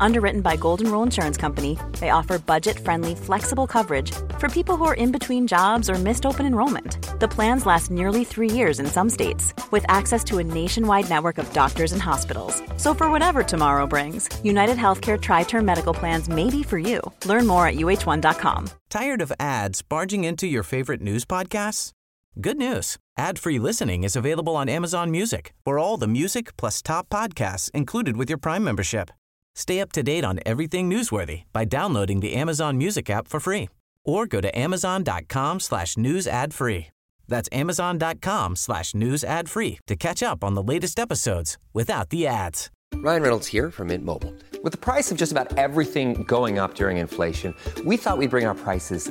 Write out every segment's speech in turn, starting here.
Underwritten by Golden Rule Insurance Company, they offer budget friendly, flexible coverage for people who are in between jobs or missed open enrollment. The plans last nearly three years in some states, with access to a nationwide network of doctors and hospitals. So, for whatever tomorrow brings, United Healthcare Tri Term Medical Plans may be for you. Learn more at uh1.com. Tired of ads barging into your favorite news podcasts? Good news. Ad-free listening is available on Amazon Music for all the music plus top podcasts included with your Prime membership. Stay up to date on everything newsworthy by downloading the Amazon Music app for free or go to amazon.com slash news ad free. That's amazon.com slash news ad free to catch up on the latest episodes without the ads. Ryan Reynolds here from Mint Mobile. With the price of just about everything going up during inflation, we thought we'd bring our prices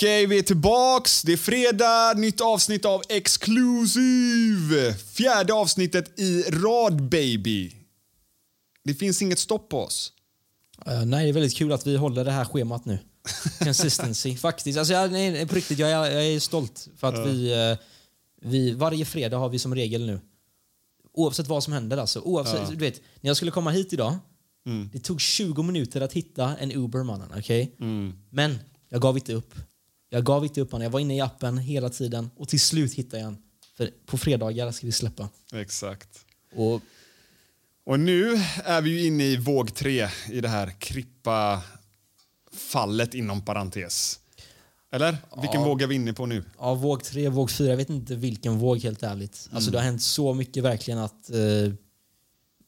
Okej, vi är tillbaks. Det är fredag, nytt avsnitt av Exclusive. Fjärde avsnittet i rad, baby. Det finns inget stopp på oss. Uh, nej, det är väldigt kul att vi håller det här schemat nu. Consistency, faktiskt. Alltså, jag, nej, på riktigt, jag är, jag är stolt för att vi, uh, vi... Varje fredag har vi som regel nu. Oavsett vad som händer alltså. Oavsett, du vet, när jag skulle komma hit idag, det tog 20 minuter att hitta en Uber, mannen. okej? Men jag gav inte upp. Jag gav inte upp, mannen. Jag var inne i appen hela tiden och till slut hittade jag en. För på fredagar ska vi släppa. Exakt. Och Och nu är vi ju inne i våg tre i det här Krippa-fallet inom parentes. Eller? Vilken våg är vi inne på nu? Ja, våg tre, våg fyra. Jag vet inte vilken våg helt ärligt. Alltså det har hänt så mycket verkligen att eh,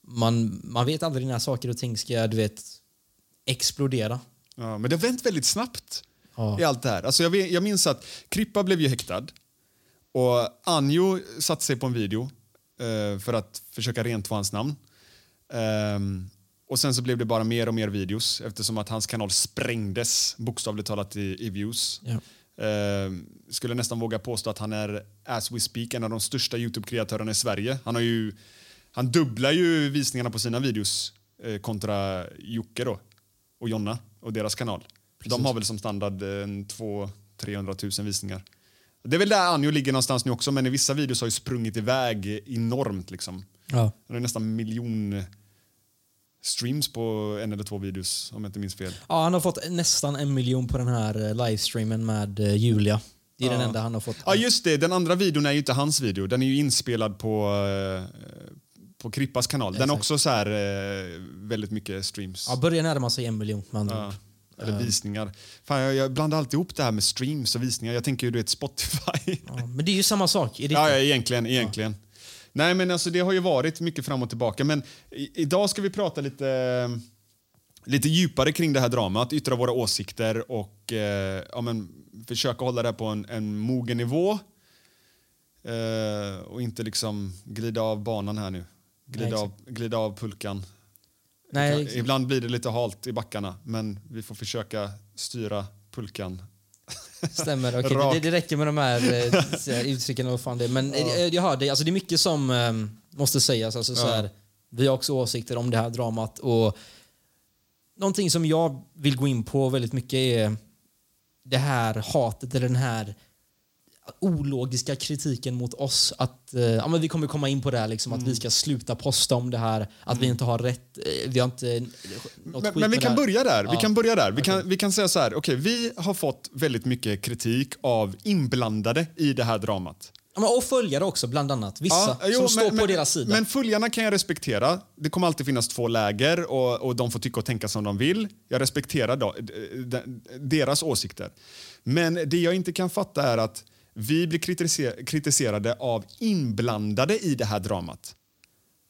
man, man vet aldrig när saker och ting ska, du vet, explodera. Ja, men det har vänt väldigt snabbt Ja. i allt det här. Alltså jag, jag minns att Krippa blev ju häktad och Anjo satte sig på en video eh, för att försöka rentvå hans namn. Ehm, och sen så blev det bara mer och mer videos eftersom att hans kanal sprängdes bokstavligt talat i, i views. Ja. Ehm, skulle nästan våga påstå att han är, as we speak, en av de största Youtube-kreatörerna i Sverige. Han, har ju, han dubblar ju visningarna på sina videos eh, kontra Jocke då, och Jonna och deras kanal. De har väl som standard eh, en 200-300 000 visningar. Det är väl där Anjo ligger någonstans nu också, men i vissa videos har ju sprungit iväg enormt. Liksom. Ja. Han har nästan miljon streams på en eller två videos, om jag inte minns fel. ja, han har fått nästan en miljon på den här eh, livestreamen med eh, Julia. Det är den enda han har fått. Ja, just det. Den andra videon är ju inte hans video. Den är ju inspelad på, eh, på Krippas kanal. Den har också så här, eh, väldigt mycket streams. Ja, börjar närma sig en miljon med andra Ja. Eller visningar. Fan, jag, jag blandar alltid ihop det här med streams och visningar. Jag tänker ju du vet Spotify. Ja, men det är ju samma sak. i ditt- Ja, ja egentligen. egentligen. Nej, men alltså, det har ju varit mycket fram och tillbaka. Men i, idag ska vi prata lite, lite djupare kring det här dramat, yttra våra åsikter och eh, ja, men, försöka hålla det här på en, en mogen nivå. Eh, och inte liksom glida av banan här nu. Glida, Nej, av, glida av pulkan. Nej, Ibland- Ibland blir det lite halt i backarna, men vi får försöka styra pulkan. Stämmer. Rakt. det, det räcker med de här eh, här uttrycken. och fan det. Men eh, jag hör dig. Alltså, det är mycket som eh, måste sägas. Alltså, så här, vi har också åsikter om det här dramat. Och någonting som jag vill gå in på väldigt mycket är det här hatet eller den här ologiska kritiken mot oss. Att, eh, ja, men vi kommer komma in på det här, liksom, Mm. att vi ska sluta posta om det här. Att vi inte har rätt. eh, Vi har inte något Men, men vi kan börja där. Vi Ja. kan börja där. Vi, kan, vi kan säga så här, okej, vi har fått väldigt mycket kritik av inblandade i det här dramat. Ja, och följare också, bland annat. Vissa Ja, jo, som står men- på men- deras sida. Men följarna kan jag respektera. Det kommer alltid finnas två läger och, och de får tycka och tänka som de vill. Jag respekterar då, deras åsikter. Men det jag inte kan fatta är att vi blir kritiser- kritiserade av inblandade i det här dramat.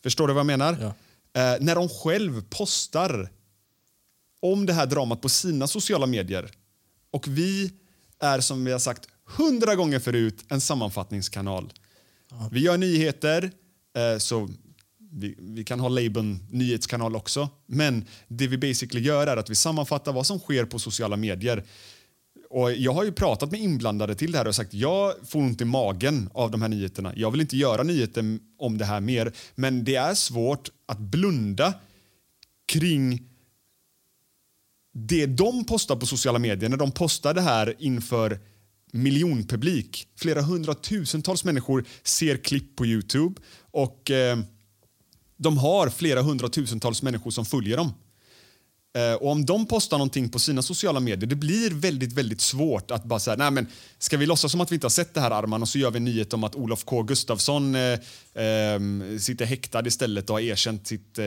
Förstår du vad jag menar? Ja. Eh, när de själv postar om det här dramat på sina sociala medier. Och vi är som vi har sagt hundra gånger förut en sammanfattningskanal. Vi gör nyheter, eh, så vi, vi kan ha labeln nyhetskanal också. Men det vi basically gör är att vi sammanfattar vad som sker på sociala medier. Och jag har ju pratat med inblandade till det här och sagt jag får ont i magen av de här nyheterna. Jag vill inte göra nyheter om det här mer. Men det är svårt att blunda kring det de postar på sociala medier, när de postar det här inför miljonpublik. Flera hundratusentals människor ser klipp på Youtube och eh, de har flera hundratusentals människor som följer dem. Eh, och om de postar någonting på sina sociala medier, det blir väldigt, väldigt svårt att bara säga, nej men ska vi låtsas som att vi inte har sett det här Arman och så gör vi en nyhet om att Olof K Gustafsson eh, eh, sitter häktad istället och har erkänt sitt, eh,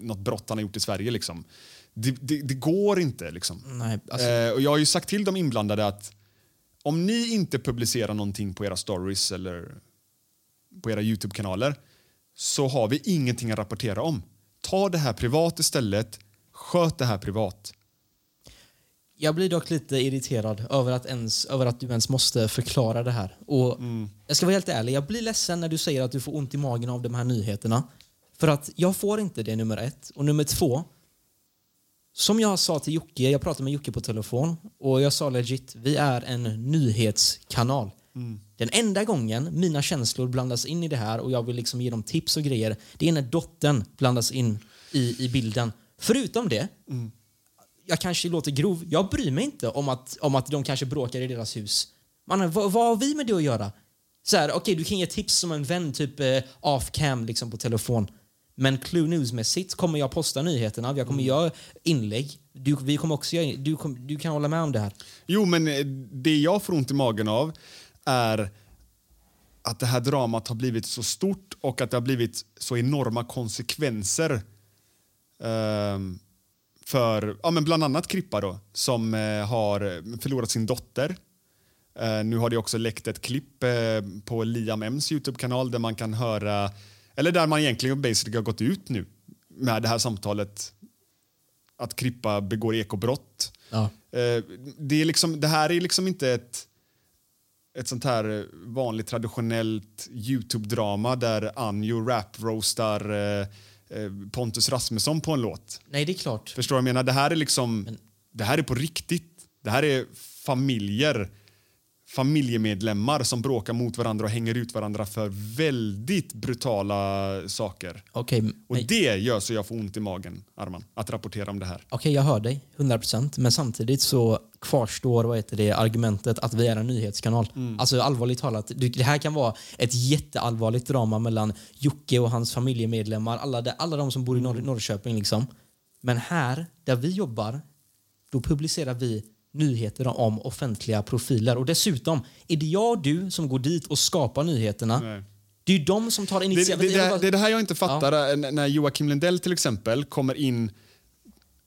något brott han har gjort i Sverige liksom. Det, det, det går inte liksom. Nej, alltså, Eh, och jag har ju sagt till de inblandade att om ni inte publicerar någonting på era stories eller på era Youtube-kanaler så har vi ingenting att rapportera om. Ta det här privat istället. Sköt det här privat. Jag blir dock lite irriterad över att, ens, över att du ens måste förklara det här. Och Jag ska vara helt ärlig, jag blir ledsen när du säger att du får ont i magen av de här nyheterna. För att jag får inte det, nummer ett. Och nummer två, som jag sa till Jocke, jag pratade med Jocke på telefon och jag sa legit, vi är en nyhetskanal. Den enda gången mina känslor blandas in i det här och jag vill liksom ge dem tips och grejer, det är när dottern blandas in i, i bilden. Förutom det, jag kanske låter grov, jag bryr mig inte om att, om att de kanske bråkar i deras hus. Man, vad, vad har vi med det att göra? Så här, okej, du kan ge tips som en vän, typ eh, off cam liksom på telefon. Men Clue News-mässigt kommer jag posta nyheterna, jag kommer göra inlägg. Du, vi kommer också göra, du, kom, du kan hålla med om det här. Jo, men eh, det jag får ont i magen av är att det här dramat har blivit så stort och att det har blivit så enorma konsekvenser för ja, men bland annat Krippa då, som eh, har förlorat sin dotter. Eh, nu har det också läckt ett klipp eh, på Liam M's Youtube-kanal där man kan höra, eller där man egentligen basically har gått ut nu med det här samtalet att Krippa begår ekobrott. Ja. Det, är liksom, det här är liksom inte ett, ett sånt här vanligt traditionellt Youtube-drama där Anjo rap-roastar Pontus Rasmusson på en låt. Nej, det är klart. Förstår du vad jag menar? Det här är liksom, det här är på riktigt. Det här är familjer, familjemedlemmar som bråkar mot varandra och hänger ut varandra för väldigt brutala saker. Och nej. det gör så jag får ont i magen, Arman, att rapportera om det här. Okej, jag hör dig. 100%. Men samtidigt så kvarstår vad heter det, argumentet att vi är en nyhetskanal. Alltså allvarligt talat, det det här kan vara ett jätteallvarligt drama mellan Jocke och hans familjemedlemmar, alla, de, alla de som bor i Norr, Norrköping. Liksom. Men här, där vi jobbar, då publicerar vi nyheter om offentliga profiler. Och dessutom, är det jag och du som går dit och skapar nyheterna, Nej. det är ju de som tar Det, initiativ. det, det, det är det här jag inte fattar. eh, När Joakim Lundell till exempel kommer in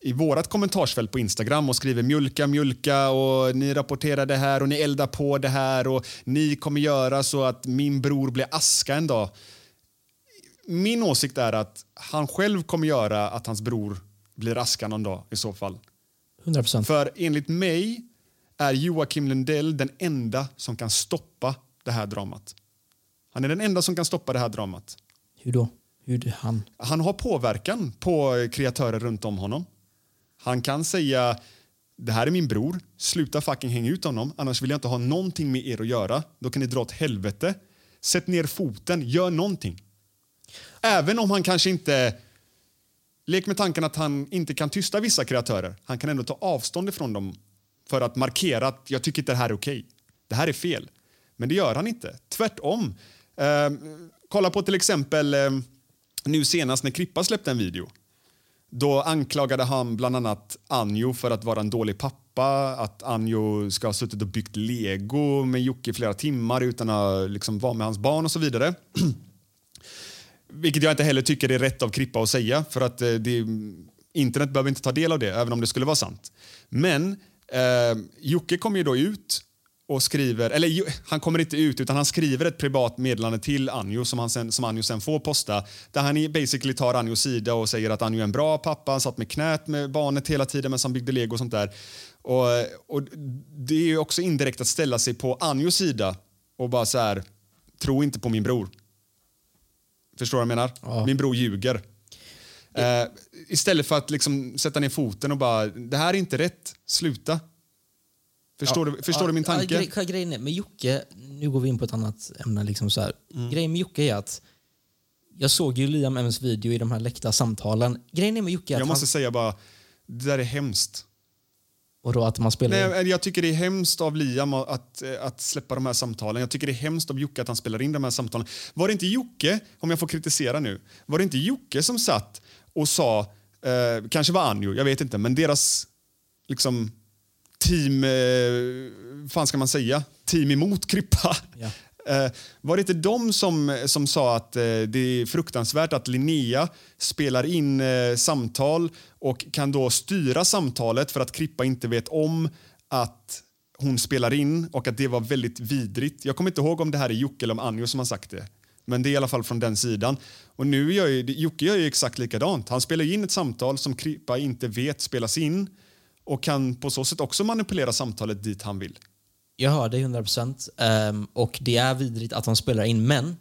i vårt kommentarsfält på Instagram och skriver mjölka, mjölka och ni rapporterar det här och ni eldar på det här och ni kommer göra så att min bror blir aska en dag. Min åsikt är att han själv kommer göra att hans bror blir aska någon dag i så fall. 100%. För enligt mig är Joakim Lundell den enda som kan stoppa det här dramat. Han är den enda som kan stoppa det här dramat. Hur då? Hur han? Han har påverkan på kreatörer runt om honom. Han kan säga det här är min bror, sluta fucking hänga ut honom annars vill jag inte ha någonting med er att göra. Då kan ni dra åt helvete. Sätt ner foten, gör någonting. Även om han kanske inte... Lek med tanken att han inte kan tysta vissa kreatörer. Han kan ändå ta avstånd ifrån dem för att markera att jag tycker inte det här är okej. Det här är fel. Men det gör han inte. Tvärtom. Eh, kolla på till exempel eh, nu senast när Krippa släppte en video. Då anklagade han bland annat Anjo för att vara en dålig pappa, att Anjo ska ha suttit och byggt lego med Jocke i flera timmar utan att liksom vara med hans barn och så vidare. Vilket jag inte heller tycker är rätt av Krippa att säga för att eh, det, internet behöver inte ta del av det även om det skulle vara sant. Men eh, Jocke kommer ju då ut och skriver, eller han kommer inte ut utan han skriver ett privat meddelande till Anjo som, han sen, som Anjo sen får posta där han basically tar Anjos sida och säger att Anjo är en bra pappa, han satt med knät med barnet hela tiden medan han byggde lego och sånt där. Och, och det är ju också indirekt att ställa sig på Anjos sida och bara så här, tro inte på min bror. Förstår du vad jag menar? Min bror ljuger. Eh, istället för att liksom sätta ner foten och bara, det här är inte rätt, sluta. Förstår, du, förstår du min tanke? Ja, grej, grejen är, med Jocke, nu går vi in på ett annat ämne. Liksom så här. Mm. Grejen med Jocke är att jag såg ju Liam M's video i de här läckta samtalen. Grejen är med Jocke att Jag måste han, säga bara, det där är hemskt. Och då att man spelar Nej, jag tycker det är hemskt av Liam att, eh, att släppa de här samtalen. Jag tycker det är hemskt av Jocke att han spelar in de här samtalen. Var det inte Jocke, om jag får kritisera nu, var det inte Jocke som satt och sa, eh, kanske var Anjo, jag vet inte, men deras liksom team, eh, fan ska man säga, team emot Krippa. Ja. Eh, var det inte de som, som sa att eh, det är fruktansvärt att Linnea spelar in eh, samtal och kan då styra samtalet för att Krippa inte vet om att hon spelar in och att det var väldigt vidrigt. Jag kommer inte ihåg om det här är Jocke eller om Anjo som har sagt det. Men det är i alla fall från den sidan. Och nu gör ju, Jocke gör ju exakt likadant. Han spelar in ett samtal som Krippa inte vet spelas in och kan på så sätt också manipulera samtalet dit han vill. Jag hör dig 100 procent. Um, och det är vidrigt att de spelar in. Men,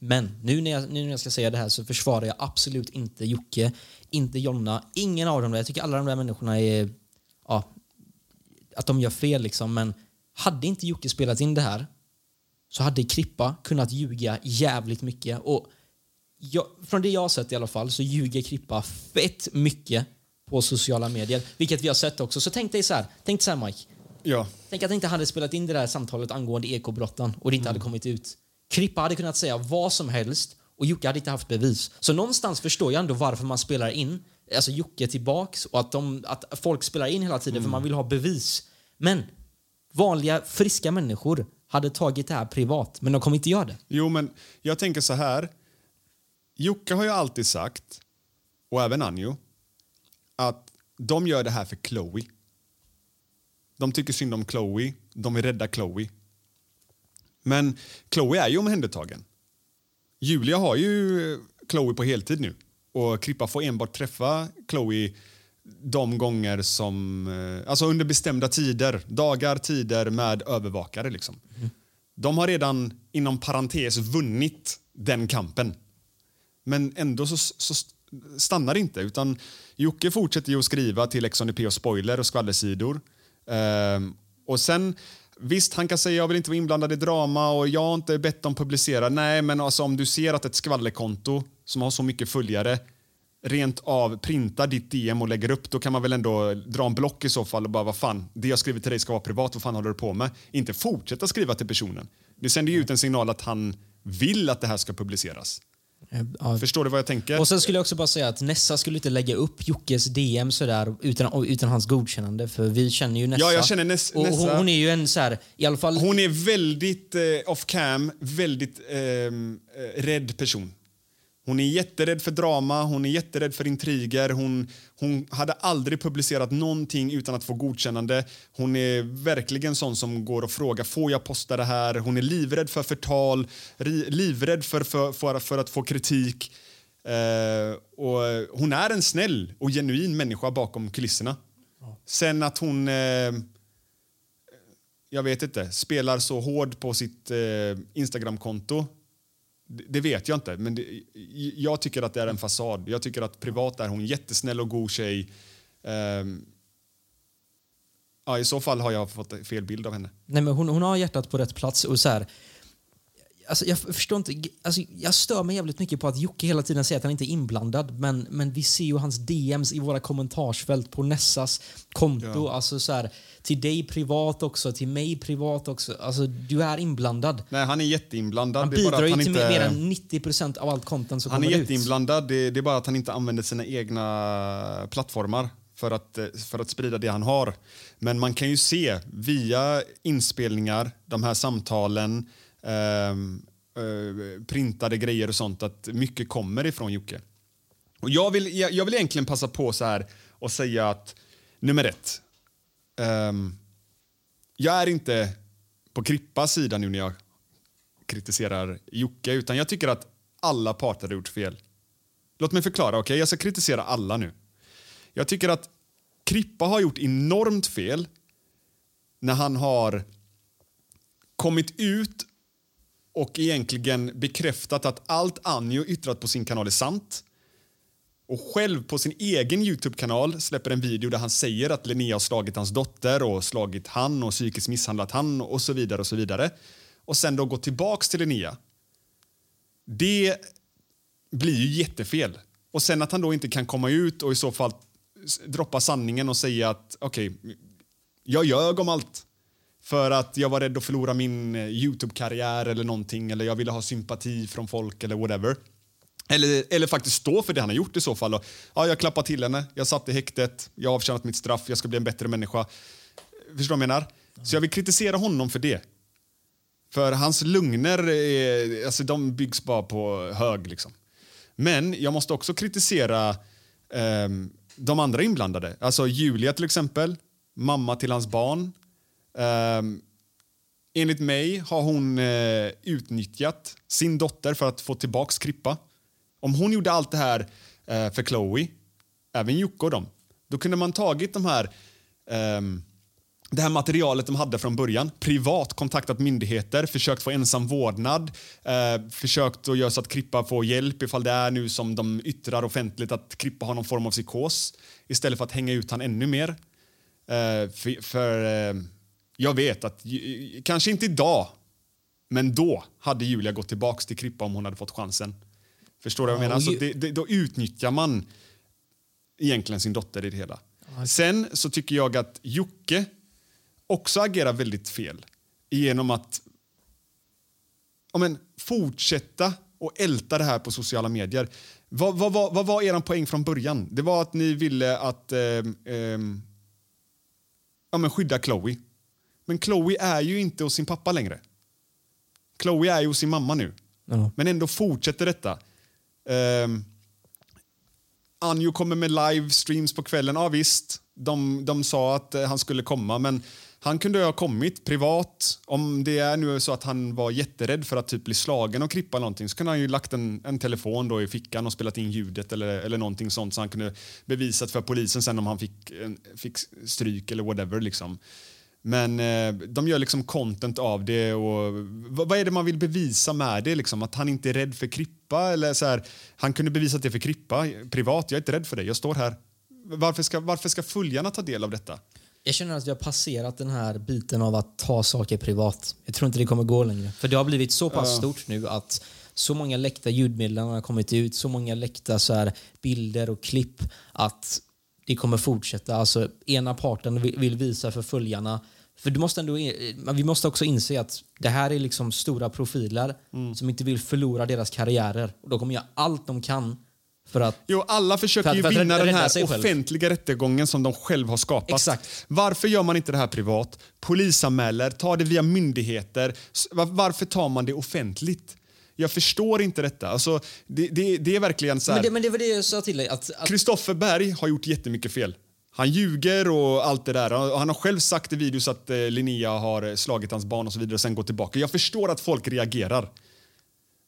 men nu, när jag, nu när jag ska säga det här så försvarar jag absolut inte Jocke, inte Jonna, ingen av dem. där. Jag tycker alla de där människorna är... Ja, att de gör fel liksom. Men hade inte Jocke spelat in det här så hade Krippa kunnat ljuga jävligt mycket. Och jag, från det jag har sett i alla fall så ljuger Krippa fett mycket på sociala medier. Vilket vi har sett också. Så tänk dig så här, tänk så här Mike. Ja. Tänk att inte hade spelat in det där samtalet angående ekobrotten och det inte hade kommit ut. Krippa hade kunnat säga vad som helst och Jocke hade inte haft bevis. Så någonstans förstår jag ändå varför man spelar in alltså Jocke tillbaks och att, de, att folk spelar in hela tiden för man vill ha bevis. Men vanliga friska människor hade tagit det här privat, men de kommer inte göra det. Jo, men jag tänker så här. Jocke har ju alltid sagt, och även Anjo, att de gör det här för Chloe. De tycker synd om Chloe, de vill rädda Chloe. Men Chloe är ju omhändertagen. Julia har ju Chloe på heltid nu och Krippa får enbart träffa Chloe de gånger som... Eh, alltså under bestämda tider. Dagar, tider med övervakare. Liksom. De har redan inom parentes vunnit den kampen. Men ändå så, så stannar det inte. Utan Jocke fortsätter ju att skriva till XNP och spoiler och skvallersidor. Um, och sen, visst, han kan säga jag vill inte vara inblandad i drama och jag har inte bett dem publicera. Nej, men alltså, om du ser att ett skvallerkonto som har så mycket följare rent av printar ditt DM och lägger upp, då kan man väl ändå dra en block i så fall och bara vad fan, det jag skriver till dig ska vara privat, vad fan håller du på med? Inte fortsätta skriva till personen. Det sänder ju ut en signal att han vill att det här ska publiceras. Ja. Förstår du vad jag tänker? Och sen skulle jag också bara säga att Nessa skulle inte lägga upp Jockes DM sådär utan, utan hans godkännande för vi känner ju Nessa. Ja, jag känner Ness- och Nessa. hon är ju en så här, i alla fall... Hon är väldigt eh, off cam, väldigt ehm, eh, rädd person. Hon är jätterädd för drama, hon är jätterädd för intriger. Hon, hon hade aldrig publicerat någonting utan att få godkännande. Hon är verkligen sån som går och frågar får jag posta det här. Hon är livrädd för förtal, livrädd för, för, för, för att få kritik. Eh, och hon är en snäll och genuin människa bakom kulisserna. Sen att hon... Eh, jag vet inte, spelar så hård på sitt eh, Instagramkonto. Det, vet jag inte, men det, jag tycker att det är en fasad. Jag tycker att privat är hon jättesnäll och god tjej. Um, ja, I så fall har jag fått fel bild av henne. Nej, men hon, hon har hjärtat på rätt plats. Och så här, alltså jag förstår inte, alltså jag stör mig jävligt mycket på att Jocke hela tiden säger att han inte är inblandad. Men, men vi ser ju hans DMs i våra kommentarsfält på Nessas konto. Alltså så här, till dig privat också, till mig privat också. Alltså du är inblandad. Nej, han är jätteinblandad. Han är bidrar ju han till inte... mer än 90% av allt content som Han är kommer ut. jätteinblandad. Det, det är bara att han inte använder sina egna plattformar för att, eh, för att sprida det han har. Men man kan ju se via inspelningar, de här samtalen, Ehm, eh, printade grejer och sånt att mycket kommer ifrån Jocke. Och jag, vill, jag, jag vill egentligen passa på så här och säga att nummer ett. Eh, jag är inte på Krippas sida nu när jag kritiserar Jocke, utan jag tycker att alla parter har gjort fel. Låt mig förklara, okej? Jag ska kritisera alla nu. Jag tycker att Krippa har gjort enormt fel när han har kommit ut och egentligen bekräftat att allt Anjo yttrat på sin kanal är sant och själv på sin egen Youtube-kanal släpper en video där han säger att Linnea har slagit hans dotter och slagit han och psykiskt misshandlat han och så vidare och så vidare. Och sen då gå tillbaks till Linnea. Det blir ju jättefel. Och sen att han då inte kan komma ut och i så fall droppa sanningen och säga att okej, jag ljög om allt. För att jag var rädd att förlora min eh, Youtube-karriär eller någonting eller jag ville ha sympati från folk eller whatever. Eller, eller faktiskt stå för det han har gjort i så fall. Och, ja, jag klappade till henne, jag satt i häktet, jag har avtjänat mitt straff, jag ska bli en bättre människa. Förstår du vad jag menar? Så jag vill kritisera honom för det. För hans lugner, är, alltså, de byggs bara på hög. Liksom. Men jag måste också kritisera ehm, de andra inblandade. Alltså Julia till exempel, mamma till hans barn. Um, enligt mig har hon eh, utnyttjat sin dotter för att få tillbaka Krippa. Om hon gjorde allt det här eh, för Chloe, även Jocke och dem, då kunde man tagit de här ehm, det här materialet de hade från början, privat kontaktat myndigheter, försökt få ensam vårdnad, eh, försökt att göra så att Krippa får hjälp ifall det är nu som de yttrar offentligt att Krippa har någon form av psykos istället för att hänga ut han ännu mer. Eh, för för ehm, jag vet att, kanske inte idag, men då hade Julia gått tillbaks till Krippa om hon hade fått chansen. Förstår du vad jag Ja, menar? och Så ju- det, det, då utnyttjar man egentligen sin dotter i det hela. Sen så tycker jag att Jocke också agerar väldigt fel genom att ja, men, fortsätta och älta det här på sociala medier. Vad, vad, vad, vad var er poäng från början? Det var att ni ville att ehm, ehm, ja, men skydda Chloe. Men Chloe är ju inte hos sin pappa längre. Chloe är ju hos sin mamma nu. Ja. Men ändå fortsätter detta. Um, Anjo kommer med livestreams på kvällen. Ja, visst, de, de sa att eh, han skulle komma, men han kunde ha kommit privat. Om det är nu så att han var jätterädd för att typ bli slagen och krippa någonting så kunde han ju lagt en, en telefon då i fickan och spelat in ljudet eller, eller någonting sånt så han kunde bevisat för polisen sen om han fick, fick stryk eller whatever. Liksom. Men eh, de gör liksom content av det. och vad, vad är det man vill bevisa med det? Liksom? Att han inte är rädd för Krippa? Eller så här, han kunde bevisa det för Krippa privat. Jag är inte rädd för det. Jag står här. Varför ska, varför ska följarna ta del av detta? Jag känner att vi har passerat den här biten av att ta saker privat. Jag tror inte det kommer gå längre. För det har blivit så pass stort nu att så många läckta ljudmeddelanden har kommit ut, så många läckta så här bilder och klipp att det kommer fortsätta. Alltså ena parten vill, visa för följarna för du måste ändå, vi måste också inse att det här är liksom stora profiler som inte vill förlora deras karriärer. Och de kommer göra allt de kan för att Jo, alla försöker För att- för att vinna den här sig själv. offentliga rättegången som de själva har skapat. Exakt. Varför gör man inte det här privat? Polisanmäler, tar det via myndigheter. Varför tar man det offentligt? Jag förstår inte detta. Alltså, det, det, det är verkligen så här... Men det, men det var det jag sa till dig. Att, att, Kristoffer Berg har gjort jättemycket fel. Han ljuger och allt det där. Han har själv sagt i videos att eh, Linnea har eh, slagit hans barn och så vidare och sen gått tillbaka. Jag förstår att folk reagerar.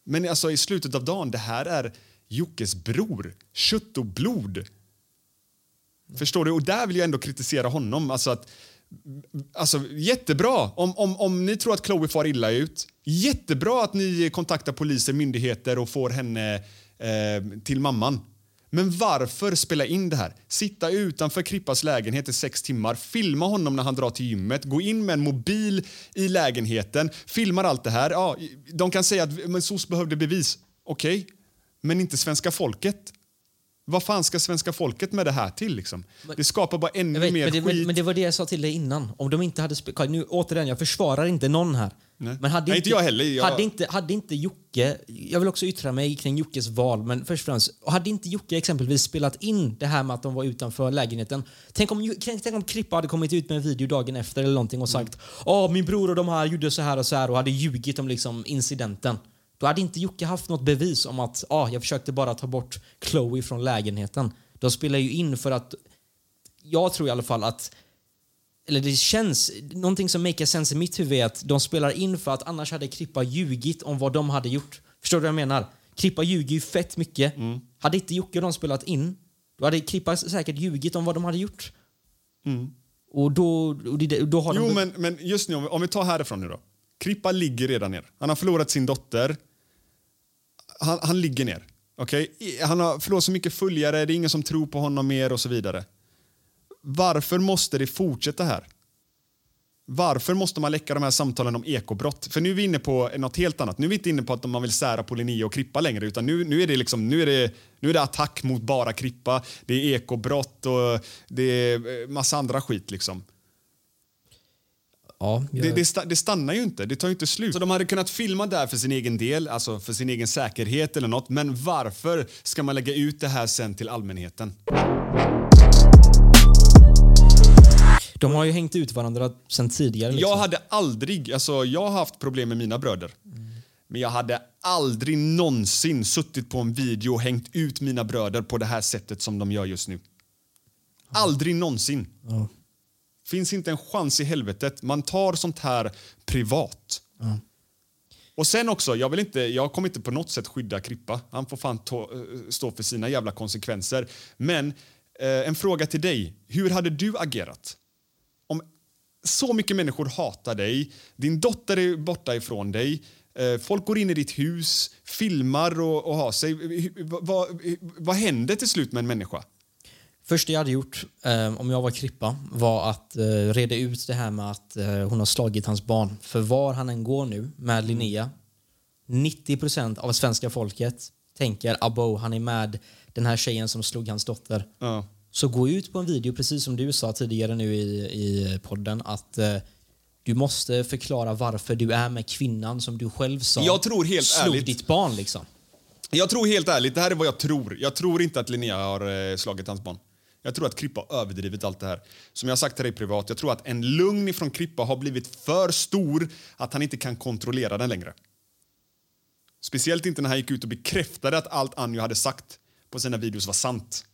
Men alltså i slutet av dagen, det här är Jockes bror. Kött och blod. Förstår du? Och där vill jag ändå kritisera honom. Alltså att, alltså, jättebra om, om, om ni tror att Chloe far illa ut. Jättebra att ni kontaktar poliser, myndigheter och får henne eh, till mamman. Men varför spela in det här? Sitta utanför Krippas lägenhet i sex timmar, filma honom när han drar till gymmet, gå in med en mobil i lägenheten, filmar allt det här. Ja, de kan säga att men SOS behövde bevis. Okej, men inte svenska folket. Vad fan ska svenska folket med det här till? Liksom? Det skapar bara ännu vet, mer men, det, skit. men, men det var det jag sa till dig innan. Om de inte hade nu, återigen, jag försvarar inte någon här. Nej. Men hade Nej, inte jag heller. Jag- Hade, inte, hade inte Jocke, jag vill också yttra mig kring Jockes val, men först och främst, hade inte Jocke exempelvis spelat in det här med att de var utanför lägenheten. Tänk om, tänk om Krippa hade kommit ut med en video dagen efter eller någonting och sagt Åh, min bror och de här gjorde så här och så här och hade ljugit om liksom incidenten. Då hade inte Jocke haft något bevis om att ah, jag försökte bara ta bort Chloe från lägenheten. De spelar ju in för att jag tror i alla fall att eller det känns, någonting som makes sense i mitt huvud är att de spelar in för att annars hade Krippa ljugit om vad de hade gjort. Förstår du vad jag menar? Krippa ljuger ju fett mycket. Mm. Hade inte Jocke och de spelat in, då hade Krippa säkert ljugit om vad de hade gjort. Och då, och det, då har Mm. Jo, de... men, men just nu, om vi, om vi tar härifrån nu då. Krippa ligger redan ner. Han har förlorat sin dotter. Han, han ligger ner. Okay? Han har förlorat så mycket följare, det är ingen som tror på honom mer och så vidare. Varför måste det fortsätta här? Varför måste man läcka de här samtalen om ekobrott? För nu är vi inne på något helt annat. Nu är vi inte inne på att man vill sära på Linnea och Krippa längre utan nu, nu, är det liksom, nu, är det, nu är det attack mot bara Krippa. Det är ekobrott och det är massa andra skit liksom ja, jag, Det, det, sta- det stannar ju inte, det tar ju inte slut. Så de hade kunnat filma där för sin egen del, alltså för sin egen säkerhet eller något. Men varför ska man lägga ut det här sen till allmänheten? de har ju hängt ut varandra sen tidigare. Liksom. Jag hade aldrig, alltså jag har haft problem med mina bröder. Men jag hade aldrig någonsin suttit på en video och hängt ut mina bröder på det här sättet som de gör just nu. Aldrig någonsin. Finns inte en chans i helvetet. Man tar sånt här privat. Och sen också, jag, vill inte, jag kommer inte på något sätt skydda Krippa. Han får fan ta, eh, stå för sina jävla konsekvenser. Men eh, en fråga till dig. Hur hade du agerat? Om så mycket människor hatar dig, din dotter är borta ifrån dig, eh, folk går in i ditt hus, filmar och, och har sig. Vad, vad händer till slut med en människa? Första jag hade gjort eh, om jag var Krippa var att eh, reda ut det här med att eh, hon har slagit hans barn. För var han än går nu med Linnea, 90% av svenska folket tänker abo, han är med den här tjejen som slog hans dotter. Ja. Så gå ut på en video, precis som du sa tidigare nu i, i podden, att eh, du måste förklara varför du är med kvinnan som du själv sa Jag tror helt slog ärligt- ditt barn. liksom. Jag tror helt ärligt, det här är vad jag tror. Jag tror inte att Linnea har eh, slagit hans barn. Jag tror att Krippa har överdrivit allt det här. Som jag har sagt till dig privat, jag tror att en lugn ifrån Krippa har blivit för stor att han inte kan kontrollera den längre. Speciellt inte när han gick ut och bekräftade att allt Anjo hade sagt på sina videos var sant.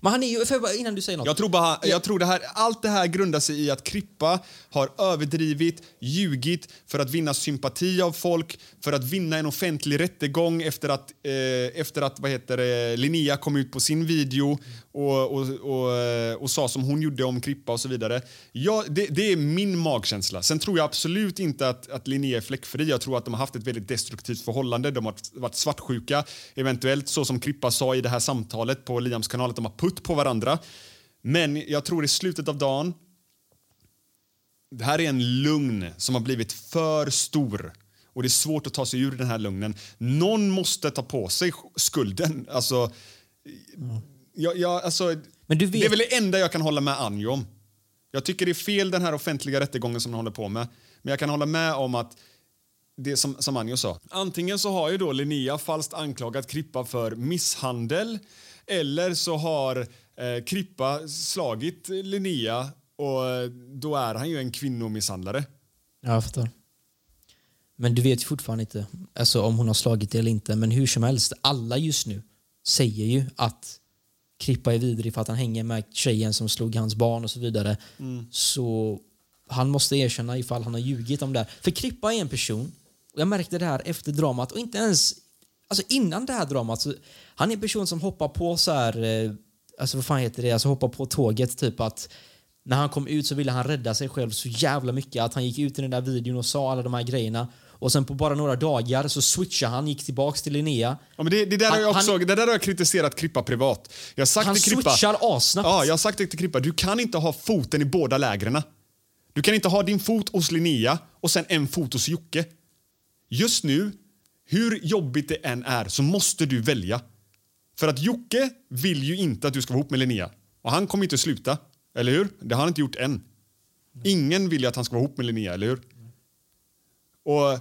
Men han är ju, bara, innan du säger något. Jag tror bara, jag tror det här, allt det här grundar sig i att Krippa har överdrivit, ljugit för att vinna sympati av folk, för att vinna en offentlig rättegång efter att, eh, efter att vad heter det, Linnea kom ut på sin video och, och, och, eh, och sa som hon gjorde om Krippa och så vidare. Ja, det, det är min magkänsla. Sen tror jag absolut inte att, att Linnea är fläckfri. Jag tror att de har haft ett väldigt destruktivt förhållande. De har varit svartsjuka, eventuellt så som Krippa sa i det här samtalet på Liams kanal, att de har putt på varandra. Men jag tror i slutet av dagen det här är en lugn som har blivit för stor. Och det är svårt att ta sig ur den här lugnen. Någon måste ta på sig skulden. Alltså, jag, jag, alltså, Men du vet- Det är väl det enda jag kan hålla med Anjo om. Jag tycker det är fel den här offentliga rättegången som de håller på med. Men jag kan hålla med om att det som, som Anjo sa. Antingen så har ju då Linnea falskt anklagat Krippa för misshandel eller så har eh, Krippa slagit Linnea och eh, då är han ju en kvinnomisshandlare. Ja, jag fattar. Men du vet ju fortfarande inte alltså, om hon har slagit det eller inte. Men hur som helst, alla just nu säger ju att Krippa är vidrig för att han hänger med tjejen som slog hans barn och så vidare. Så han måste erkänna ifall han har ljugit om det. här. För Krippa är en person, och jag märkte det här efter dramat och inte ens alltså innan det här dramat. Så han är en person som hoppar på så här, eh, alltså vad fan heter det, alltså hoppar på tåget typ att när han kom ut så ville han rädda sig själv så jävla mycket att han gick ut i den där videon och sa alla de här grejerna. Och sen på bara några dagar så switchade han, gick tillbaks till Linnea. Ja, men det, det, där Han- jag också, han- det där har jag kritiserat Krippa privat. Jag sagt Han till Krippa, switchar assnabbt. Ja, jag har sagt till Krippa. Du kan inte ha foten i båda lägren. Du kan inte ha din fot hos Linnea och sen en fot hos Jocke. Just nu, hur jobbigt det än är, så måste du välja. För att Jocke vill ju inte att du ska vara ihop med Linnea. Och han kommer inte sluta. Eller hur? Det har han inte gjort än. Ingen vill ju att han ska vara ihop med Linnea, eller hur? Och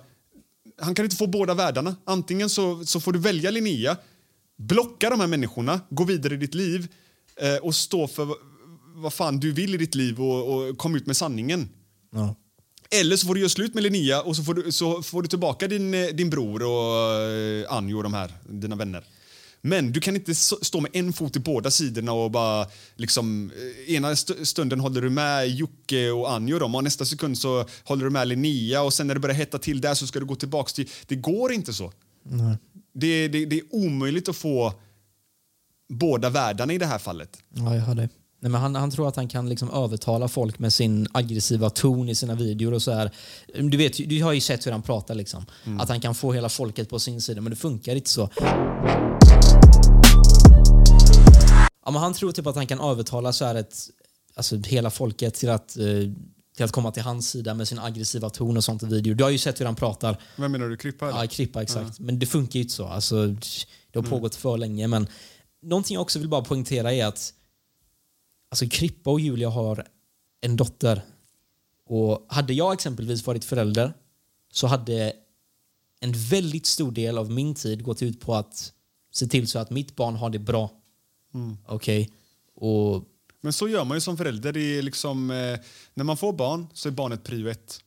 han kan inte få båda världarna. Antingen så, så får du välja Linnea, blocka de här människorna, gå vidare i ditt liv eh, och stå för vad fan du vill i ditt liv och, och kom ut med sanningen. Ja. Eller så får du göra slut med Linnea och så får du, så får du tillbaka din, eh, din bror och eh, Anjo och de här, dina vänner. Men du kan inte stå med en fot i båda sidorna och bara liksom eh, ena st- stunden håller du med Jocke och Anjo och dem och nästa sekund så håller du med Linnea och sen när det börjar hetta till där så ska du gå tillbaks till... Det går inte så. Det, det, det är omöjligt att få båda världarna i det här fallet. Ja, jag hör dig. Nej, men han, han tror att han kan liksom övertala folk med sin aggressiva ton i sina videor. och så här. Du, vet, du har ju sett hur han pratar. Liksom. Att han kan få hela folket på sin sida, men det funkar inte så. Ja, men han tror typ att han kan övertala så här ett, alltså hela folket till att, eh, till att komma till hans sida med sin aggressiva ton och sånt i videor. Du har ju sett hur han pratar. Vem menar du? Krippa? Ja, Krippa, exakt. Men det funkar ju inte så. Alltså, det har pågått för länge. Men någonting jag också vill bara poängtera är att alltså, Krippa och Julia har en dotter. Och hade jag exempelvis varit förälder så hade en väldigt stor del av min tid gått ut på att se till så att mitt barn har det bra. Okej? Och Men så gör man ju som förälder. Det är liksom, eh, när man får barn så är barnet prio ett.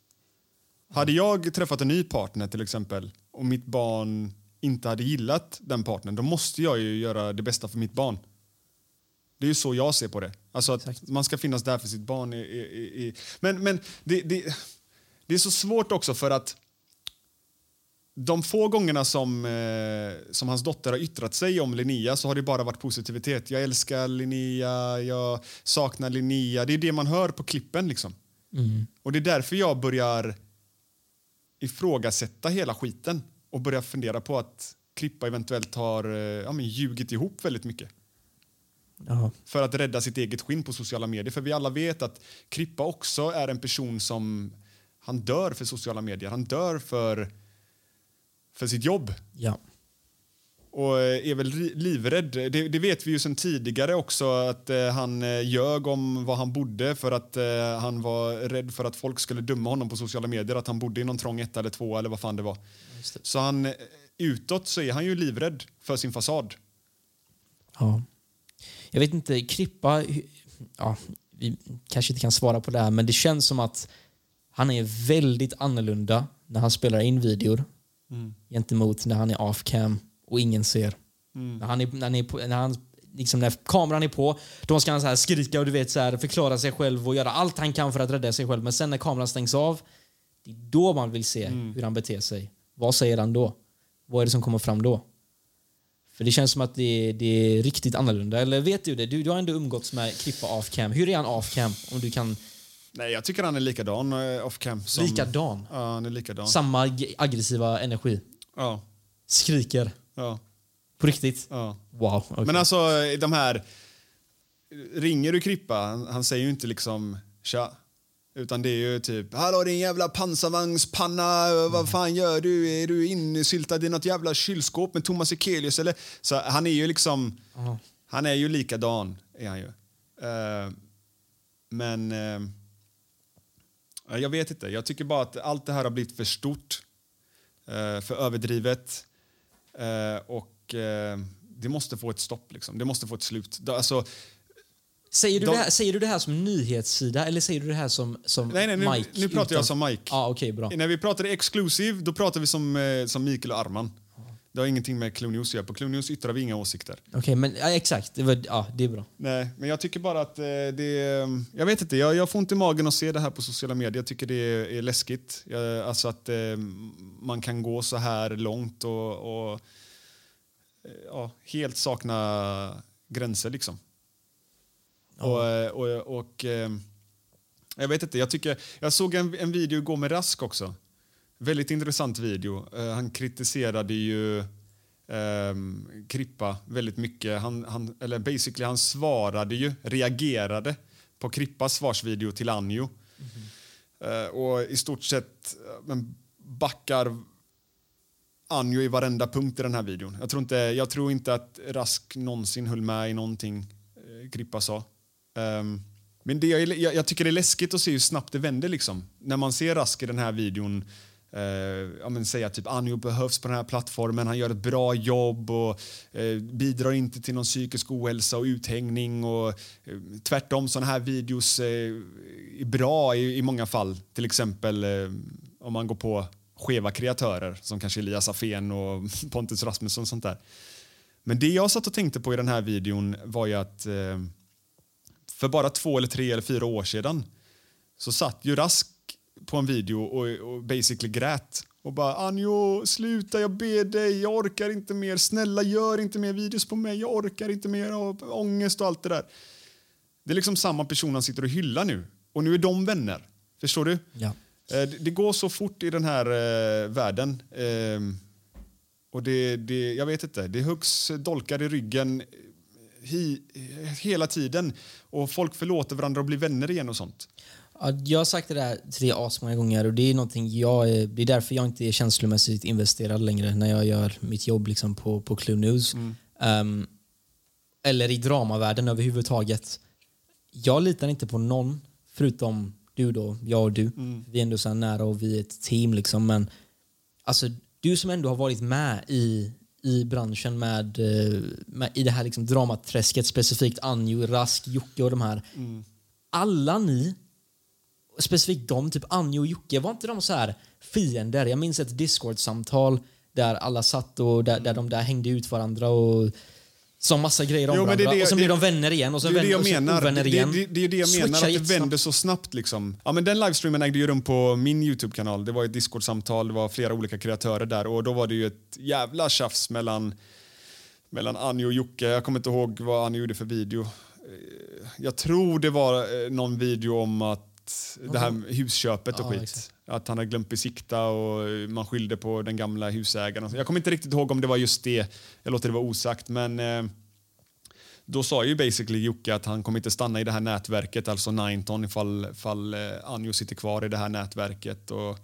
Hade jag träffat en ny partner till exempel och mitt barn inte hade gillat den partnern, då måste jag ju göra det bästa för mitt barn. Det är ju så jag ser på det. Alltså att man ska finnas där för sitt barn. I, i, i. Men, men det, det, det är så svårt också för att de få gångerna som, eh, som hans dotter har yttrat sig om Linnea så har det bara varit positivitet. Jag älskar Linnea, jag saknar Linnea. Det är det man hör på klippen. liksom. Och det är därför jag börjar ifrågasätta hela skiten och börjar fundera på att Klippa eventuellt har eh, ja, men ljugit ihop väldigt mycket ja, för att rädda sitt eget skinn på sociala medier. För vi alla vet att Krippa också är en person som han dör för sociala medier. Han dör för, för sitt jobb ja. och eh, är väl livrädd. Det, det vet vi ju sedan tidigare också att eh, han eh, ljög om var han bodde för att eh, han var rädd för att folk skulle döma honom på sociala medier att han bodde i någon trång etta eller två eller vad fan det var. Så han eh, utåt så är han ju livrädd för sin fasad. Ja. Jag vet inte, Krippa... Ja, vi kanske inte kan svara på det här, men det känns som att han är väldigt annorlunda när han spelar in videor gentemot när han är off cam och ingen ser. När, han är, när, han är på, när, han, liksom när kameran är på, då ska han så här skrika och du vet så här, förklara sig själv och göra allt han kan för att rädda sig själv. Men sen när kameran stängs av, det är då man vill se hur han beter sig. Vad säger han då? Vad är det som kommer fram då? För det känns som att det är, det är riktigt annorlunda. Eller vet du det? Du, du har ändå umgåtts med Klippa off cam. Hur är han off cam? Om du kan... Nej, jag tycker han är likadan eh, off cam. Som, Likadan? Ja, han är likadan. Samma ag- aggressiva energi. Ja, Skriker. ja, På riktigt? ja. Wow. okej. Men alltså de här... Ringer du Krippa, han, han säger ju inte liksom tja. Utan det är ju typ Hallå din jävla pansarvagnspanna, vad fan gör du? Är du insyltad i något jävla kylskåp med Thomas Ekelius eller? Så han är ju liksom... Han är ju likadan, är han ju. Eh, men... eh, ja, jag vet inte. Jag tycker bara att allt det här har blivit för stort. eh, för överdrivet. Eh, och eh, det måste få ett stopp. Liksom. Det måste få ett slut. Alltså, säger, du de- det här, säger du det här som nyhetssida eller säger du det här som, som nej, nej, nu, Mike? nu pratar jag utan- som Mike. Ja, okej, bra. När vi pratar exklusiv, då pratar vi som, eh, som Mikael och Arman. Det har ingenting med Clue News att göra. På Clue News yttrar vi inga åsikter. Okej, men ja, exakt. Det, var, ja, det är bra. Nej, men jag tycker bara att eh, det Jag vet inte, jag, jag får ont i magen att se det här på sociala medier. Jag tycker det är, är läskigt. Jag, alltså att eh, man kan gå så här långt och, och eh, ja, helt sakna gränser liksom. Och, eh, och, och eh, jag vet inte, jag tycker jag såg en, en video igår med Rask också. Väldigt intressant video. Eh, han kritiserade ju ehm, Krippa väldigt mycket. Han, han, eller basically, han svarade ju, reagerade på Krippas svarsvideo till Anjo. Eh, och i stort sett men backar Anjo i varenda punkt i den här videon. Jag tror inte, jag tror inte att Rask någonsin höll med i någonting eh, Krippa sa. Ehm, men det, jag, jag, tycker det är läskigt att se hur snabbt det vänder. Liksom. När man ser Rask i den här videon Eh, ja, men säga typ Anjo behövs på den här plattformen, han gör ett bra jobb och eh, bidrar inte till någon psykisk ohälsa och uthängning. Och, eh, tvärtom, sådana här videos eh, är bra i, i många fall. Till exempel eh, om man går på skeva kreatörer som kanske Elias Afén och Pontus Rasmusson och sånt där. Men det jag satt och tänkte på i den här videon var ju att eh, för bara två eller tre eller fyra år sedan så satt ju Rask på en video och, och basically grät och bara Anjo, sluta, jag ber dig, jag orkar inte mer, snälla gör inte mer videos på mig, jag orkar inte mer av ångest och allt det där. Det är liksom samma person han sitter och hyllar nu och nu är de vänner. Förstår du? Ja. Eh, Det, går så fort i den här eh, världen. Eh, och det, det, jag vet inte, det huggs dolkar i ryggen eh, hela tiden. Och folk förlåter varandra och blir vänner igen och sånt. Ja, jag har sagt det där till dig asmånga gånger och det är någonting jag det är därför jag inte är känslomässigt investerad längre när jag gör mitt jobb liksom på, på Clue News. Ehm, eller i dramavärlden överhuvudtaget. Jag litar inte på någon förutom du då, jag och du. Vi är ändå så nära och vi är ett team liksom. Men alltså, du som ändå har varit med i, i branschen med, eh, med i det här liksom dramaträsket, specifikt Anjo, Rask, Jocke och de här. Alla ni specifikt de, typ Anjo och Jocke, var inte de så här fiender? Jag minns ett Discord-samtal där alla satt och där, där de där hängde ut varandra och sa massa grejer om Jo, det varandra. det- och sen blev de vänner igen och det vänner, och menar. ovänner igen. det, det är det jag menar, att det vänder så snabbt. Liksom. Ja, men den livestreamen ägde ju rum på min Youtube-kanal. Det var ett Discord-samtal, det var flera olika kreatörer där och då var det ju ett jävla tjafs mellan, mellan Anjo och Jocke. Jag kommer inte ihåg vad Anjo gjorde för video. Eh, Jag tror det var eh, någon video om att det här husköpet och Ja, skit. exakt. Att han hade glömt besikta och man skyllde på den gamla husägaren. Jag kommer inte riktigt ihåg om det var just det. Jag låter det vara osagt. Men eh, då sa ju basically Jocke att han kommer inte stanna i det här nätverket, alltså Nineton, ifall, ifall eh, Anjo sitter kvar i det här nätverket. Och,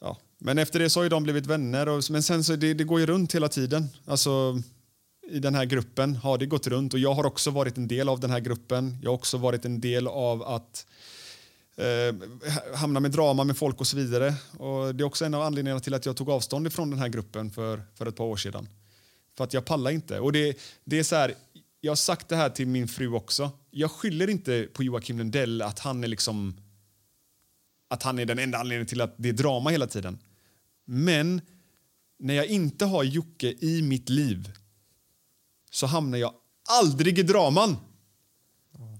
ja. Men efter det så har ju de blivit vänner. Och, men sen så det, det går ju runt hela tiden. Alltså, I den här gruppen har det gått runt och jag har också varit en del av den här gruppen. Jag har också varit en del av att eh, hamna med drama med folk och så vidare. Och det är också en av anledningarna till att jag tog avstånd ifrån den här gruppen för, för ett par år sedan. För att jag pallar inte. Och det, det är så här, jag har sagt det här till min fru också. Jag skyller inte på Joakim Lundell att han är liksom att han är den enda anledningen till att det är drama hela tiden. Men när jag inte har Jocke i mitt liv så hamnar jag aldrig i draman.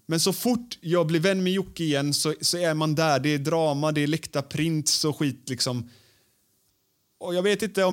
Men så fort jag blir vän med Jocke igen så, så är man där. Det är drama, det är läckta prints och skit liksom. Och jag vet inte om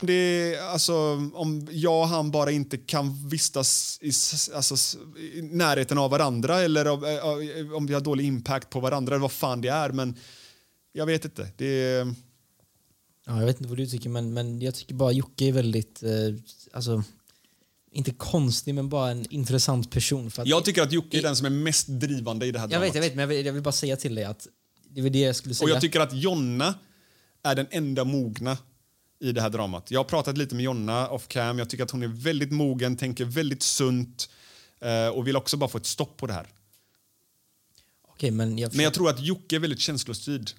Det är, alltså, om jag och han bara inte kan vistas i, alltså, i närheten av varandra eller om, eh, om vi har dålig impact på varandra eller vad fan det är. Men jag vet inte. Det är, Ja, jag vet inte vad du tycker, men, men jag tycker bara Jocke är väldigt, eh, alltså, inte konstig, men bara en intressant person. För att jag tycker att Jocke är den som är mest drivande i det här jag dramat. vet, jag vet, men jag vill, jag vill bara säga till dig att det var det jag skulle säga. Och jag tycker att Jonna är den enda mogna i det här dramat. Jag har pratat lite med Jonna off cam. Jag tycker att hon är väldigt mogen, tänker väldigt sunt eh, och vill också bara få ett stopp på det här. Okej, men jag, Men jag tror att Jocke är väldigt känslostyrd.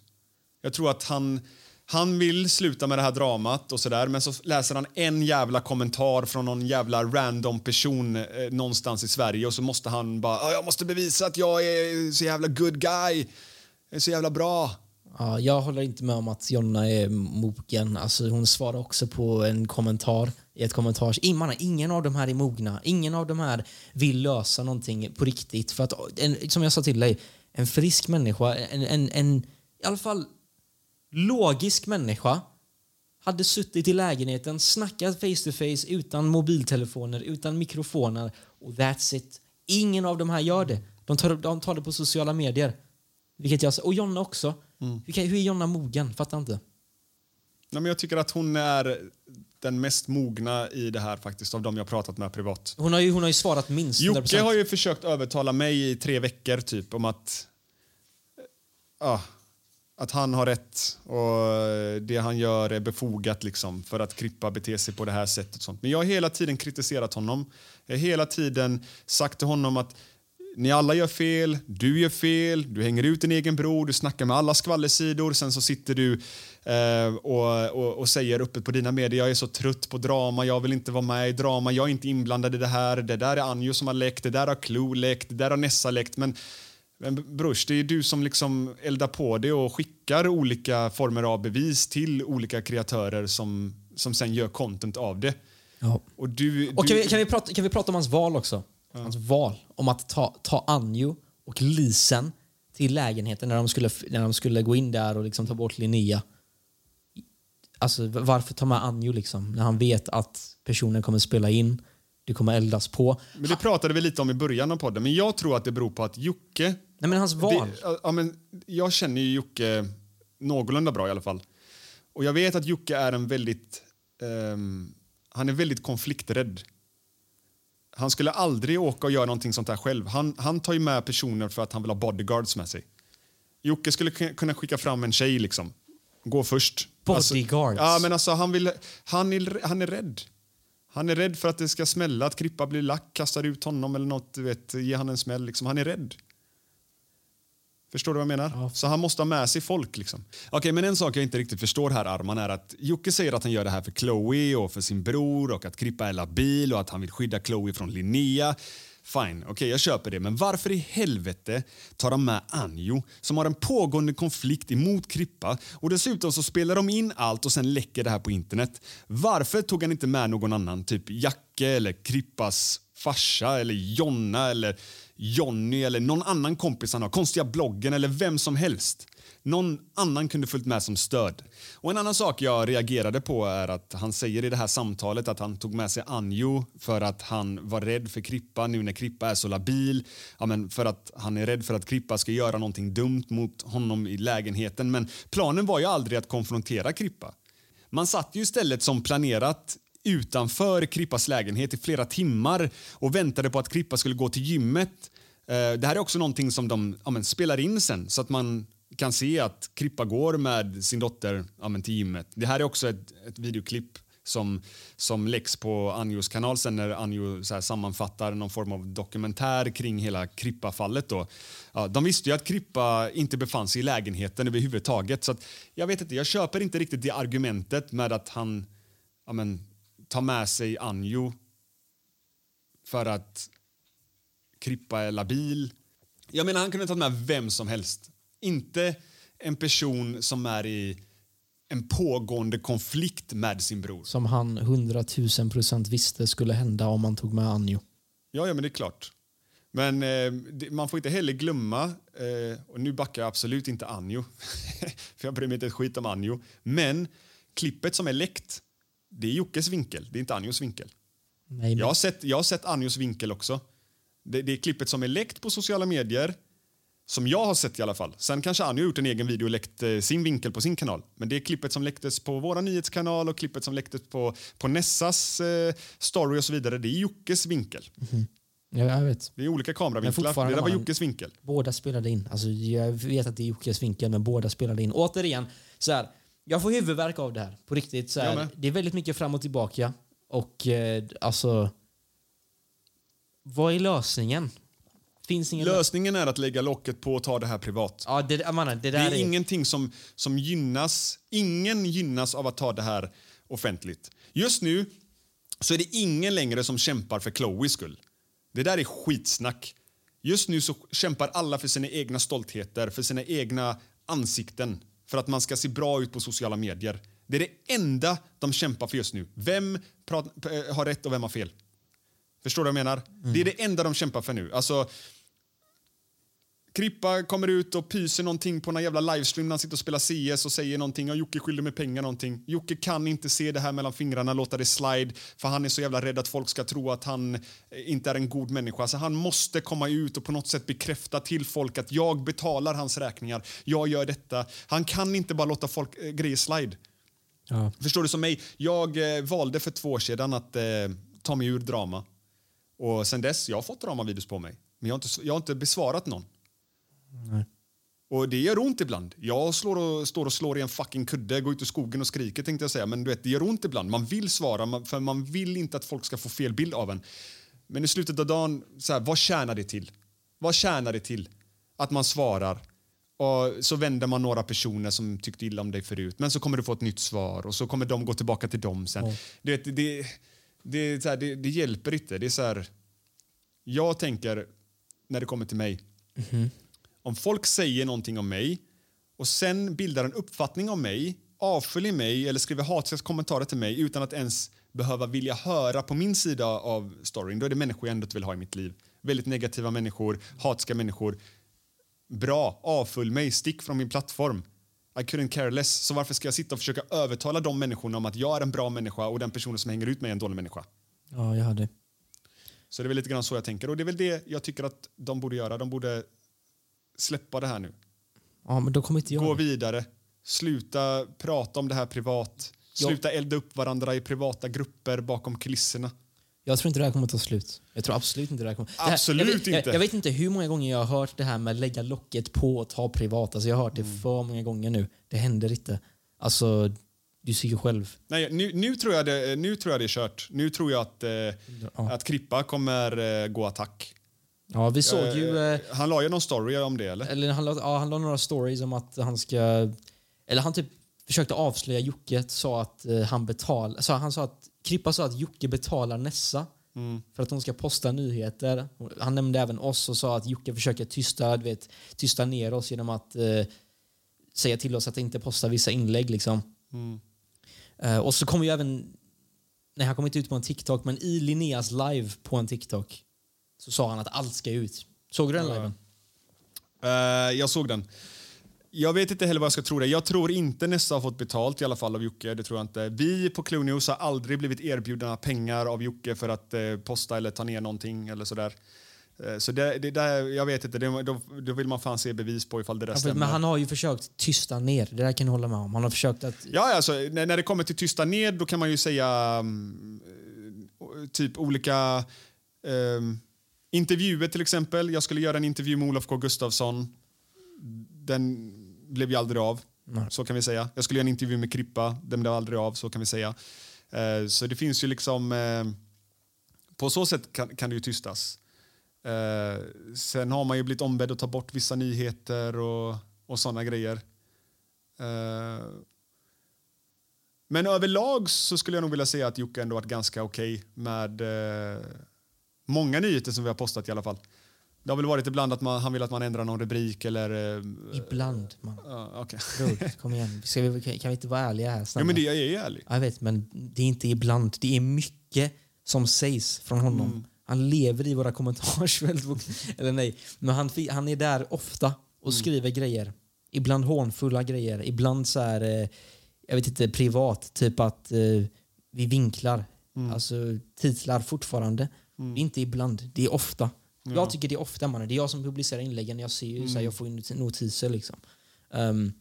Jag tror att han, Han vill sluta med det här dramat och sådär men så läser han en jävla kommentar från någon jävla random person eh, någonstans i Sverige och så måste han bara "Ah, jag måste bevisa att jag är så jävla good guy. Jag är så jävla bra. Ja, jag håller inte med om att Jonna är mogen. Alltså, hon svarar också på en kommentar i ett kommentars... Ingen av de här är mogna. Ingen av de här vill lösa någonting på riktigt. För att, en, som jag sa till dig, en frisk människa, en, en, en i alla fall logisk människa hade suttit i lägenheten, snackat face to face utan mobiltelefoner, utan mikrofoner och that's it. Ingen av de här gör det. De tar, de tar det på sociala medier. Vilket jag, och Jonna också. Hur, kan, hur är Jonna mogen? Fattar inte. Nej, men jag tycker att hon är den mest mogna i det här faktiskt av de jag pratat med privat. Hon har ju, hon har ju svarat minst 100%. Jocke har ju försökt övertala mig i tre veckor typ om att ja, att han har rätt och det han gör är befogat liksom för att Krippa beter sig på det här sättet. och Sånt. Men jag har hela tiden kritiserat honom. Jag har hela tiden sagt till honom att ni alla gör fel, du gör fel, du hänger ut din egen bror, du snackar med alla skvallersidor, sen så sitter du eh, och, och, och säger uppe på dina medier, jag är så trött på drama, jag vill inte vara med i drama, jag är inte inblandad i det här, det där är Anjo som har läckt, det där har Clue läckt, det där har Nessa läckt, men men brors, det är du som liksom eldar på det och skickar olika former av bevis till olika kreatörer som, som sen gör content av det. Ja. Och du, Och du, kan vi, kan, vi prata, kan vi prata om hans val också? Hans val om att ta, ta Anjo och Lisen till lägenheten när de skulle, när de skulle gå in där och liksom ta bort Linnea. Alltså varför ta med Anjo liksom? När han vet att personen kommer spela in, det kommer eldas på. Men det pratade vi lite om i början av podden, men jag tror att det beror på att Jocke... Nej men hans val. Det, ja, men jag känner ju Jocke någorlunda bra i alla fall. Och jag vet att Jocke är en väldigt... ehm, han är väldigt konflikträdd. Han skulle aldrig åka och göra någonting sånt här själv. Han, han tar ju med personer för att han vill ha bodyguards med sig. Jocke skulle kunna skicka fram en tjej liksom. Gå först. Bodyguards? Alltså, ja, men alltså han, vill, han, är, han är rädd. Han är rädd för att det ska smälla, att Krippa blir lack, kastar ut honom eller något, du vet, ger han en smäll. Liksom. Han är rädd. Förstår du vad jag menar? Så han måste ha med sig folk. Liksom. Okej, men en sak jag inte riktigt förstår här, Arman, är att Jocke säger att han gör det här för Chloe och för sin bror och att Krippa är labil och att han vill skydda Chloe från Linnea. Fine, okej, jag köper det. Men varför i helvete tar de med Anjo som har en pågående konflikt emot Krippa och dessutom så spelar de in allt och sen läcker det här på internet. Varför tog han inte med någon annan, typ Jacke eller Krippas farsa eller Jonna eller Jonny eller någon annan kompis han har, konstiga bloggen eller vem som helst. Någon annan kunde följt med som stöd. Och en annan sak jag reagerade på är att han säger i det här samtalet att han tog med sig Anjo för att han var rädd för Krippa nu när Krippa är så labil. Ja, men för att han är rädd för att Krippa ska göra någonting dumt mot honom i lägenheten. Men planen var ju aldrig att konfrontera Krippa. Man satt ju istället som planerat utanför Krippas lägenhet i flera timmar och väntade på att Krippa skulle gå till gymmet. Eh, det här är också någonting som de ja, men, spelar in sen så att man kan se att Krippa går med sin dotter ja, men, till gymmet. Det här är också ett, ett videoklipp som, som läggs på Anjos kanal sen när Anjo så här sammanfattar någon form av dokumentär kring hela Krippa-fallet. Då. Ja, de visste ju att Krippa inte befann sig i lägenheten överhuvudtaget. Så att, jag vet inte, jag köper inte riktigt det argumentet med att han ja, men, tar med sig Anjo för att Krippa är labil. Jag menar, han kunde ta med vem som helst. Inte en person som är i en pågående konflikt med sin bror. Som han 100 000 procent visste skulle hända om man tog med Anjo. Ja, ja men det är klart. Men eh, det, man får inte heller glömma, eh, och nu backar jag absolut inte Anjo, för jag bryr mig inte ett skit om Anjo. Men klippet som är läckt, det är Jockes vinkel, det är inte Anjos vinkel. Nej, men, Jag har sett, jag har sett Anjos vinkel också. Det, det är klippet som är läckt på sociala medier, som jag har sett i alla fall. Sen kanske Anjo har gjort en egen video och läckt eh, sin vinkel på sin kanal. Men det är klippet som läcktes på vår nyhetskanal och klippet som läcktes på, på Nessas eh, story och så vidare. Det är Jockes vinkel. ja, jag vet. Det är olika kameravinklar. Det där var han- Jockes vinkel. Båda spelade in. Alltså, jag vet att det är Jockes vinkel, men båda spelade in. Återigen, så här, jag får huvudvärk av det här. På riktigt. Så här, det är väldigt mycket fram och tillbaka. Och eh, alltså... Vad är lösningen? Lösningen är att lägga locket på och ta det här privat. Ja, det, mannen, det Det där är ingenting som, som gynnas. Ingen gynnas av att ta det här offentligt. Just nu så är det ingen längre som kämpar för Chloes skull. Det där är skitsnack. Just nu så kämpar alla för sina egna stoltheter, för sina egna ansikten. För att man ska se bra ut på sociala medier. Det är det enda de kämpar för just nu. Vem har rätt och vem har fel? Förstår du vad jag menar? Det är det enda de kämpar för nu. Alltså, Krippa kommer ut och pyser någonting på någon jävla livestream när han sitter och spelar CS och säger någonting. Ja, Jocke skyller mig pengar någonting. Jocke kan inte se det här mellan fingrarna, låta det slide för han är så jävla rädd att folk ska tro att han eh, inte är en god människa. Så han måste komma ut och på något sätt bekräfta till folk att jag betalar hans räkningar. Jag gör detta. Han kan inte bara låta folk äh, grejer slide. Ja. Förstår du som mig? Jag eh, valde för två år sedan att eh, ta mig ur drama. Och sen dess, jag har fått dramavideos på mig. Men jag har inte, jag har inte besvarat någon. Och det gör ont ibland. Jag slår och, står och slår i en fucking kudde, går ut i skogen och skriker tänkte jag säga. Men du vet, det gör ont ibland. Man vill svara för man vill inte att folk ska få fel bild av en. Men i slutet av dagen, så här, vad tjänar det till? Vad tjänar det till att man svarar och så vänder man några personer som tyckte illa om dig förut men så kommer du få ett nytt svar och så kommer de gå tillbaka till dem sen. Du vet, det, det, så här, det, det hjälper inte. Det är så här, jag tänker när det kommer till mig om folk säger någonting om mig och sen bildar en uppfattning om mig, avföljer mig eller skriver hatiska kommentarer till mig utan att ens behöva vilja höra på min sida av storyn, då är det människor jag ändå inte vill ha i mitt liv. Väldigt negativa människor, hatiska människor. Bra, avfölj mig, stick från min plattform. I couldn't care less. Så varför ska jag sitta och försöka övertala de människorna om att jag är en bra människa och den personen som hänger ut mig är en dålig människa? ja, jag hade. Så det är väl lite grann så jag tänker. Och det är väl det jag tycker att de borde göra. De borde släppa det här nu. Ja, men då kommer inte jag... Gå vidare. Sluta prata om det här privat. Sluta elda upp varandra i privata grupper bakom kulisserna. Jag tror inte det här kommer att ta slut. Jag tror absolut inte det här kommer... Det här, Absolut jag vet, inte. Jag, jag vet inte hur många gånger jag har hört det här med lägga locket på och ta privat. Alltså jag har hört det Mm. för många gånger nu. Det händer inte. Alltså, du ser ju själv. Nej, nu, nu, tror jag det, nu tror jag det är kört. Nu tror jag att, eh, att Krippa kommer eh, gå attack. Ja, vi såg ju... Eh, Eh, han la ju någon story om det, eller? eller han la, ja, han la några stories om att han ska... Eller han typ försökte avslöja Jocke. Sa att eh, han betal, sa, Han sa att... Krippa sa att Jocke betalar Nessa Mm. för att de ska posta nyheter. Han nämnde även oss och sa att Jocke försöker tysta, vet, tysta ner oss genom att eh, säga till oss att inte posta vissa inlägg. Liksom. Mm. Eh, och så kom ju även... Nej, han kom inte ut på en TikTok, men i Linneas live på en TikTok så sa han att allt ska ut. Såg du den liven? Eh, jag såg den. Jag vet inte heller vad jag ska tro. Det. Jag tror inte Nessa har fått betalt i alla fall av Jocke. Det tror jag inte. Vi på Clue News har aldrig blivit erbjudna pengar av Jocke för att eh, posta eller ta ner någonting eller sådär. Eh, så det, det där, jag vet inte. Det, då, då vill man fan se bevis på ifall det där Ja, stämmer. men han har ju försökt tysta ner. Det där kan jag hålla med om. Han har försökt att... Ja, alltså, när, när det kommer till tysta ned då kan man ju säga eh, typ olika ehm, intervjuer till exempel. Jag skulle göra en intervju med Olof K Gustafsson. Den blev ju aldrig av, så kan vi säga. Jag skulle göra en intervju med Krippa. Den blev aldrig av, så kan vi säga. Eh, så det finns ju liksom... Eh, på så sätt kan, kan det ju tystas. Eh, sen har man ju blivit ombedd att ta bort vissa nyheter och, och såna grejer. Eh, men överlag så skulle jag nog vilja säga att Jocke ändå varit ganska okej med eh, många nyheter som vi har postat i alla fall. Det har väl varit ibland att man, han vill att man ändrar någon rubrik eller... Eh, Ibland, man. ja, okej. Bror, kom igen. Ska vi, kan vi inte vara ärliga här? Ja, snälla? men det, jag är ärlig. Ja, Jag vet, men det är inte ibland. Det är mycket som sägs från honom. Mm. Han lever i våra kommentarsfält. Eller nej, men han, han är där ofta och Mm. skriver grejer. Ibland hånfulla grejer, ibland så här, eh, jag vet inte, privat. Typ att eh, vi vinklar, Mm. alltså titlar fortfarande. Det är inte ibland, det är ofta. Jag tycker det är ofta, man. Det är jag som publicerar inläggen. Jag ser ju, så Mm. här, jag får notiser liksom. Ehm,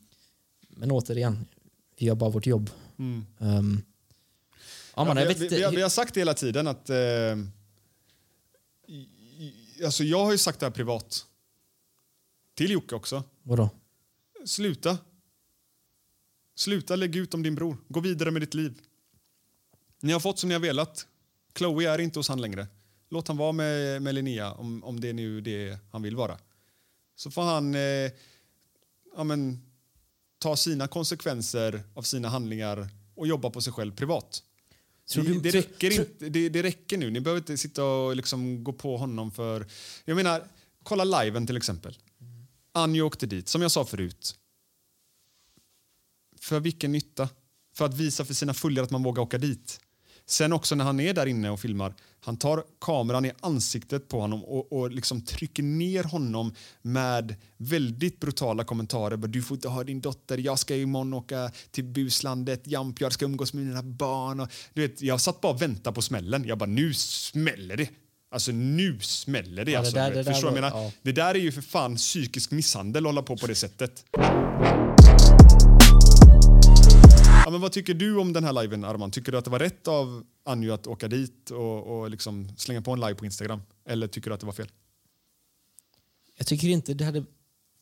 men återigen, vi gör bara vårt jobb. Ja, man, Mm. Ja, jag vi, vet vi, vi, vi har sagt det hela tiden att... Eh, alltså jag har ju sagt det här privat. Till Jocke också. Vadå? Sluta. Sluta lägga ut om din bror. Gå vidare med ditt liv. Ni har fått som ni har velat. Chloe är inte hos han längre. Låt han vara med, med Linnea om, om det är nu det han vill vara. Så får han eh, ja, men, ta sina konsekvenser av sina handlingar och jobba på sig själv privat. Tror det, du- det, räcker tror- inte, det, det räcker nu. Ni behöver inte sitta och liksom gå på honom för... Jag menar, kolla liven till exempel. Anjo åkte dit, som jag sa förut. För vilken nytta? För att visa för sina följare att man vågar åka dit. Sen också när han är där inne och filmar, han tar kameran i ansiktet på honom och, och liksom trycker ner honom med väldigt brutala kommentarer. Du får inte ha din dotter, jag ska imorgon åka till buslandet, Jamp, jag ska umgås med mina barn. Och, du vet, jag satt bara och väntade på smällen. Jag bara, nu smäller det. Alltså nu smäller det. Ja, det alltså, där- du vet. det där Förstår du vad jag var- menar? ja. Det där är ju för fan psykisk misshandel att hålla på på det sättet. Ja, men vad tycker du om den här liven, Arman? Tycker du att det var rätt av Anju att åka dit och, och liksom slänga på en live på Instagram? Eller tycker du att det var fel? Jag tycker inte det hade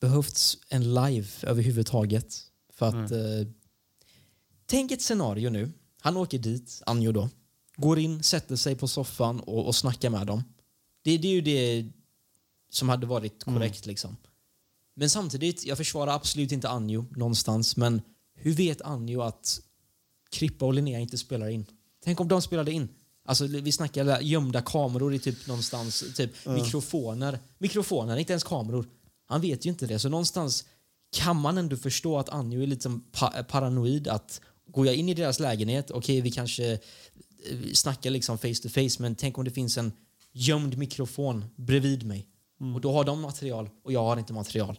behövts en live överhuvudtaget. För att... Eh, tänk ett scenario nu. Han åker dit, Anjo då. Går in, sätter sig på soffan och, och snackar med dem. Det, det är ju det som hade varit korrekt. liksom. Men samtidigt, jag försvarar absolut inte Anjo någonstans. Men hur vet Anjo att Krippa och Linnea inte spelar in? Tänk om de spelade in. Alltså, vi snackar gömda kameror i typ någonstans, typ mikrofoner. Mikrofoner, inte ens kameror. Han vet ju inte det. Så någonstans kan man ändå förstå att Anjo är lite som pa paranoid. Att går jag in i deras lägenhet, okej vi kanske eh, snackar liksom face to face, men tänk om det finns en gömd mikrofon bredvid mig. Och då har de material och jag har inte material.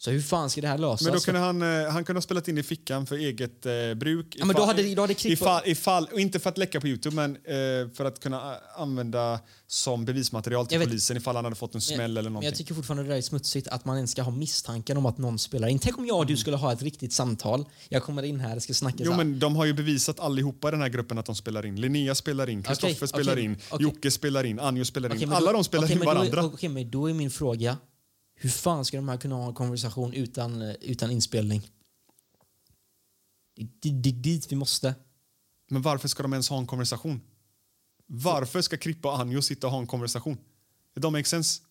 Så hur fan ska det här lösas? Men då kunde han, eh, han kunde ha spelat in i fickan för eget eh, bruk. Ja, men då hade- då hade ifall, ifall, inte för att läcka på Youtube, men eh, för att kunna eh, använda som bevismaterial till Jag vet- polisen ifall han hade fått en smäll eller Men någonting. jag tycker fortfarande det där är smutsigt att man ens ska ha misstanken om att någon spelar in. Tänk om jag och du skulle ha ett riktigt samtal. Jag kommer in här och ska snacka Jo, men de har ju bevisat allihopa i den här gruppen att de spelar in. Linnea spelar in, Kristoffer Okej, spelar okej, in, okej. Jocke spelar in, Anjo spelar in. Alla då- de spelar in varandra. Okej, men då är min fråga, hur fan ska de här kunna ha en konversation utan, eh, utan inspelning? Det, är dit vi måste. Men varför ska de ens ha en konversation? Varför ska Krippa och Anjo sitta och ha en konversation? It don't make sense.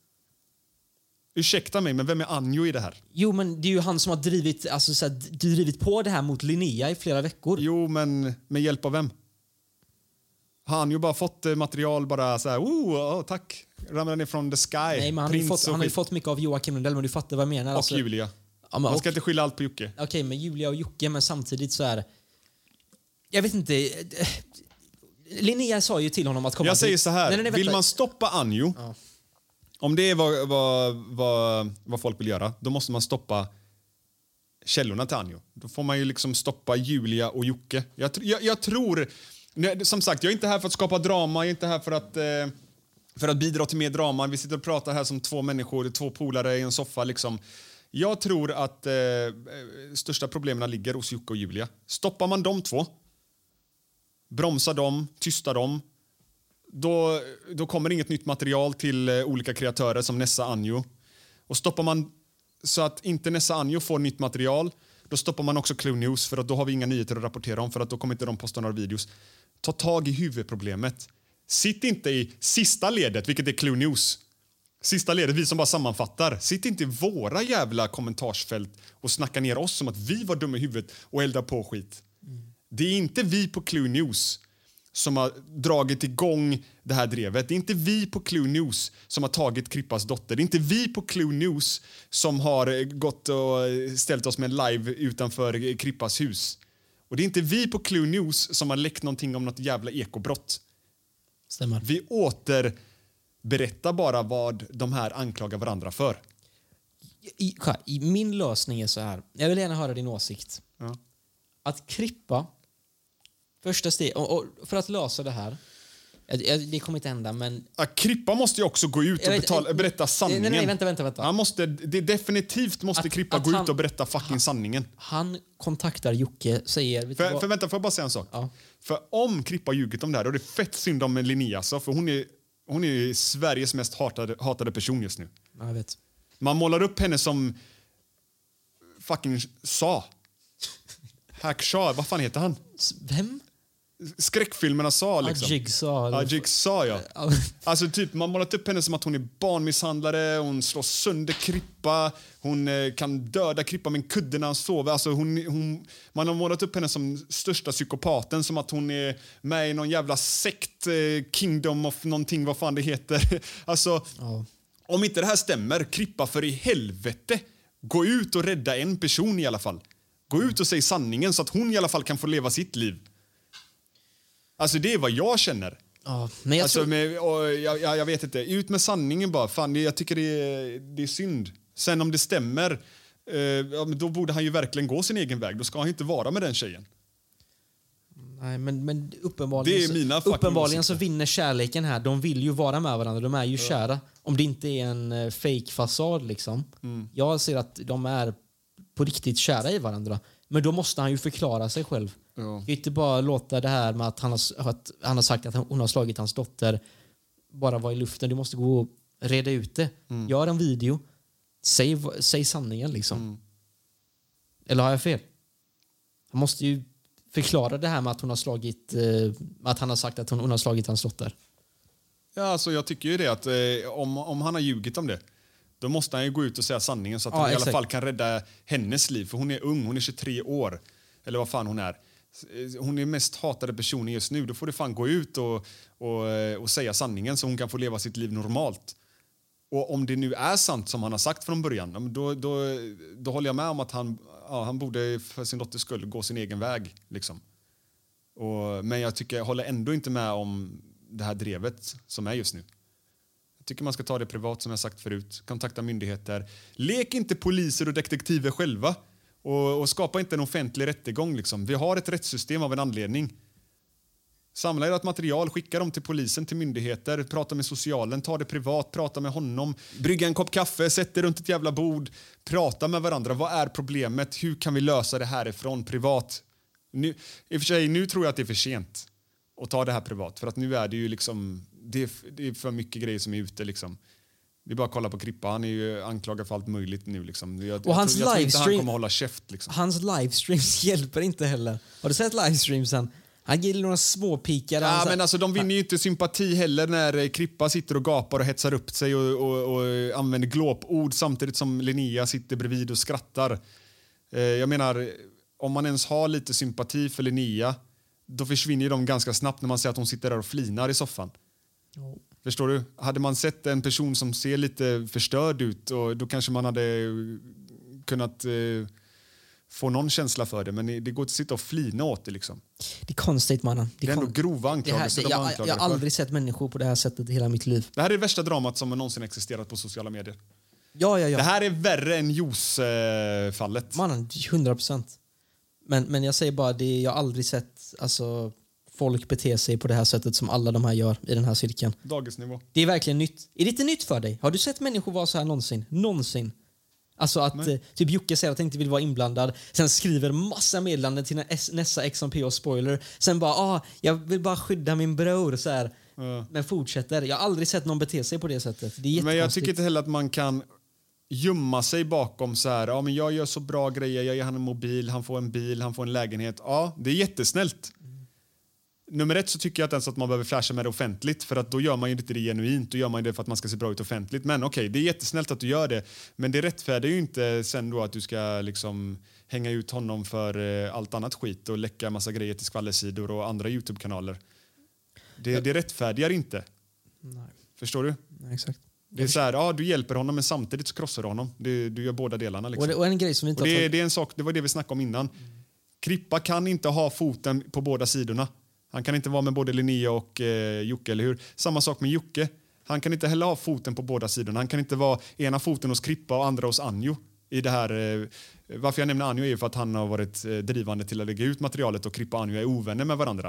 Ursäkta mig, men vem är Anjo i det här? Jo, men det är ju han som har drivit, alltså, så här, drivit på det här mot Linnea i flera veckor. Jo, men med hjälp av vem? Har Anjo bara fått eh, material bara så här, oh, tack, ramlar ner från the sky. Nej, men han har ju fått, och han har ju fått mycket av Joakim Lundell, men du fattar vad jag menar. Och alltså- Julia. Ja, Man och- ska inte skylla allt på Jocke. Okej, men Julia och Jocke, men samtidigt så är... Jag vet inte... eh, Linnea sa ju till honom att komma Jag säger till- så här, Nej, nej, vill man stoppa Anjo, om det är vad, vad, vad, vad folk vill göra, då måste man stoppa källorna till Anjo. Då får man ju liksom stoppa Julia och Jocke. Jag, jag, jag tror nej, Som sagt, jag är inte här för att skapa drama, jag är inte här för att, eh, för att bidra till mer drama. Vi sitter och pratar här som två människor, två polare i en soffa. Liksom. Jag tror att eh, eh, största problemen ligger hos Jocke och Julia. Stoppar man de två, bromsar dem, tystar dem, då, då kommer inget nytt material till eh, olika kreatörer som Nessa Anjo. Och stoppar man så att inte Nessa Anjo får nytt material, då stoppar man också Clue News för att då har vi inga nyheter att rapportera om för att då kommer inte de posta några videos. Ta tag i huvudproblemet. Sitt inte i sista ledet, vilket är Clue News. Sista ledet, vi som bara sammanfattar. Sitt inte i våra jävla kommentarsfält och snacka ner oss som att vi var dumma i huvudet och eldar på skit. Det är inte vi på Clue News som har dragit igång det här drevet. Det är inte vi på Clue News som har tagit Krippas dotter. Det är inte vi på Clue News som har gått och ställt oss med en live utanför Krippas hus. Och det är inte vi på Clue News som har läckt någonting om något jävla ekobrott. Stämmer. Vi återberättar bara vad de här anklagar varandra för. I, i, min lösning är så här. Jag vill gärna höra din åsikt. Ja. Att klippa... Första steg... Och, och för att lösa det här... Det kommer inte hända, men... Ja, Krippa måste ju också gå ut och vet- betala, berätta sanningen. nej, nej, vänta, vänta, vänta. Han måste, det definitivt måste Att- Krippa att gå han- ut och berätta fucking sanningen. Han kontaktar Jocke, säger... För, för vänta, får jag bara säga en sak? Ja. För om Krippa ljugit om det här, då är det fett synd om Linnea alltså, för hon är, hon är Sveriges mest hatade, hatade person just nu. Ja, jag vet. Man målar upp henne som fucking sa. Hack Shah, vad fan heter han? Vem? Skräckfilmerna sa. Liksom. Ja, Jigsaw. Ja, Jigsaw, ja. Alltså typ, man målat upp henne som att hon är barnmisshandlare, hon slår sönder Krippa, hon eh, kan döda Krippa med en kudde när han sover. Alltså, hon, hon, man har målat upp henne som största psykopaten, som att hon är med i någon jävla sekt, eh, Kingdom of någonting, vad fan det heter. Alltså, om inte det här stämmer, Krippa för i helvete, gå ut och rädda en person i alla fall. Gå ut och säg sanningen så att hon i alla fall kan få leva sitt liv. Alltså det är vad jag känner. Ja, men jag alltså, tror... med, och, jag, jag, jag vet inte. Ut med sanningen bara. Fan, det, jag tycker det är, det är synd. Sen om det stämmer, eh, ja, då borde han ju verkligen gå sin egen väg. Då ska han inte vara med den tjejen. Nej, men, men uppenbarligen, så- uppenbarligen så vinner kärleken här. De vill ju vara med varandra, de är ju kära. Om det inte är en uh, fake fasad liksom. Mm. Jag ser att de är på riktigt kära i varandra. Men då måste han ju förklara sig själv. Ja. Det är inte bara låta det här med att han har, att han har sagt att hon har slagit hans dotter bara vara i luften. Du måste gå och reda ut det. Mm. Gör en video. Säg, säg sanningen liksom. Eller har jag fel? Han måste ju förklara det här med att hon har slagit, eh, att han har sagt att hon, hon har slagit hans dotter. Ja, alltså, jag tycker ju det att eh, om, om han har ljugit om det då måste han ju gå ut och säga sanningen så att Ja, han i alla exakt. fall kan rädda hennes liv. För hon är ung, hon är 23 år. Eller vad fan hon är. Eh, hon är mest hatade personen just nu. Då får du fan gå ut och, och, eh, och säga sanningen så hon kan få leva sitt liv normalt. Och om det nu är sant som han har sagt från början, då, då, då håller jag med om att han, ja, han borde för sin dotters skull gå sin egen väg. Liksom. Och, men jag, tycker, jag håller ändå inte med om det här drevet som är just nu. Jag tycker man ska ta det privat som jag sagt förut. Kontakta myndigheter. Lek inte poliser och detektiver själva. Och, och skapa inte en offentlig rättegång. Liksom. Vi har ett rättssystem av en anledning. Samla ert material, skicka dem till polisen, till myndigheter, prata med socialen, ta det privat, prata med honom, brygga en kopp kaffe, sätt er runt ett jävla bord, prata med varandra. Vad är problemet? Hur kan vi lösa det härifrån privat? Nu, I och för sig, nu tror jag att det är för sent att ta det här privat. För att nu är det ju liksom, det är, det är för mycket grejer som är ute liksom. Det är bara att kolla på Krippa, han är ju anklagad för allt möjligt nu liksom. Jag, jag, hans tror, jag tror inte han kommer hålla käft liksom. Hans livestreams hjälper inte heller. Har du sett livestreamsen? Han ger några småpikar. Ja, men alltså, de vinner ju inte sympati heller när eh, Krippa sitter och gapar och hetsar upp sig och, och, och eh, använder glåpord samtidigt som Linnea sitter bredvid och skrattar. Eh, jag menar, om man ens har lite sympati för Linnea då försvinner ju de ganska snabbt när man ser att hon sitter där och flinar i soffan. Förstår du? Hade man sett en person som ser lite förstörd ut och då kanske man hade eh, kunnat eh, få någon känsla för det. Men det går inte att sitta och flina åt det. Liksom. Det är konstigt mannen. Det är ändå grova det här, anklagelser det, jag, anklagar jag har aldrig sett människor på det här sättet i hela mitt liv. Det här är det värsta dramat som någonsin existerat på sociala medier. Ja, ja, ja. Det här är värre än Jos-fallet. Mannen, 100 procent. Men, men jag säger bara, det, jag har aldrig sett alltså, folk bete sig på det här sättet som alla de här gör i den här cirkeln. Dagisnivå. Det är verkligen nytt. Är det inte nytt för dig? Har du sett människor vara så här någonsin? Någonsin? Alltså att eh, typ Jocke säger att han inte vill vara inblandad, sen skriver massa meddelanden till nä- nästa XMP och spoiler. Sen bara ah, jag vill bara skydda min bror så här. Men fortsätter. Jag har aldrig sett någon bete sig på det sättet. Det är Men jag tycker inte heller att man kan gömma sig bakom så här, ja men jag gör så bra grejer, jag ger han en mobil, han får en bil, han får en lägenhet. Ja, det är jättesnällt. Nummer ett så tycker jag inte ens att man behöver flasha med det offentligt för att då gör man ju inte det genuint, då gör man det för att man ska se bra ut offentligt. Men okej, det är jättesnällt att du gör det, men det rättfärdigar ju inte sen då att du ska liksom hänga ut honom för eh, allt annat skit och läcka massa grejer till skvallersidor och andra Youtube-kanaler. Det, det rättfärdigar inte. Förstår du? Nej, exakt. Det är så här, ja, du hjälper honom men samtidigt så krossar du honom. Du, du gör båda delarna. Liksom. Och, det, och en grej som vi inte Och har det, tagit... det, är en sak, det var det vi snackade om innan. Krippa kan inte ha foten på båda sidorna. Han kan inte vara med både Linnea och eh, Jocke, eller hur? Samma sak med Jocke. Han kan inte heller ha foten på båda sidorna. Han kan inte vara ena foten hos Krippa och andra hos Anjo. I det här, eh, varför jag nämner Anjo är ju för att han har varit eh, drivande till att lägga ut materialet och Krippa och Anjo är ovänner med varandra.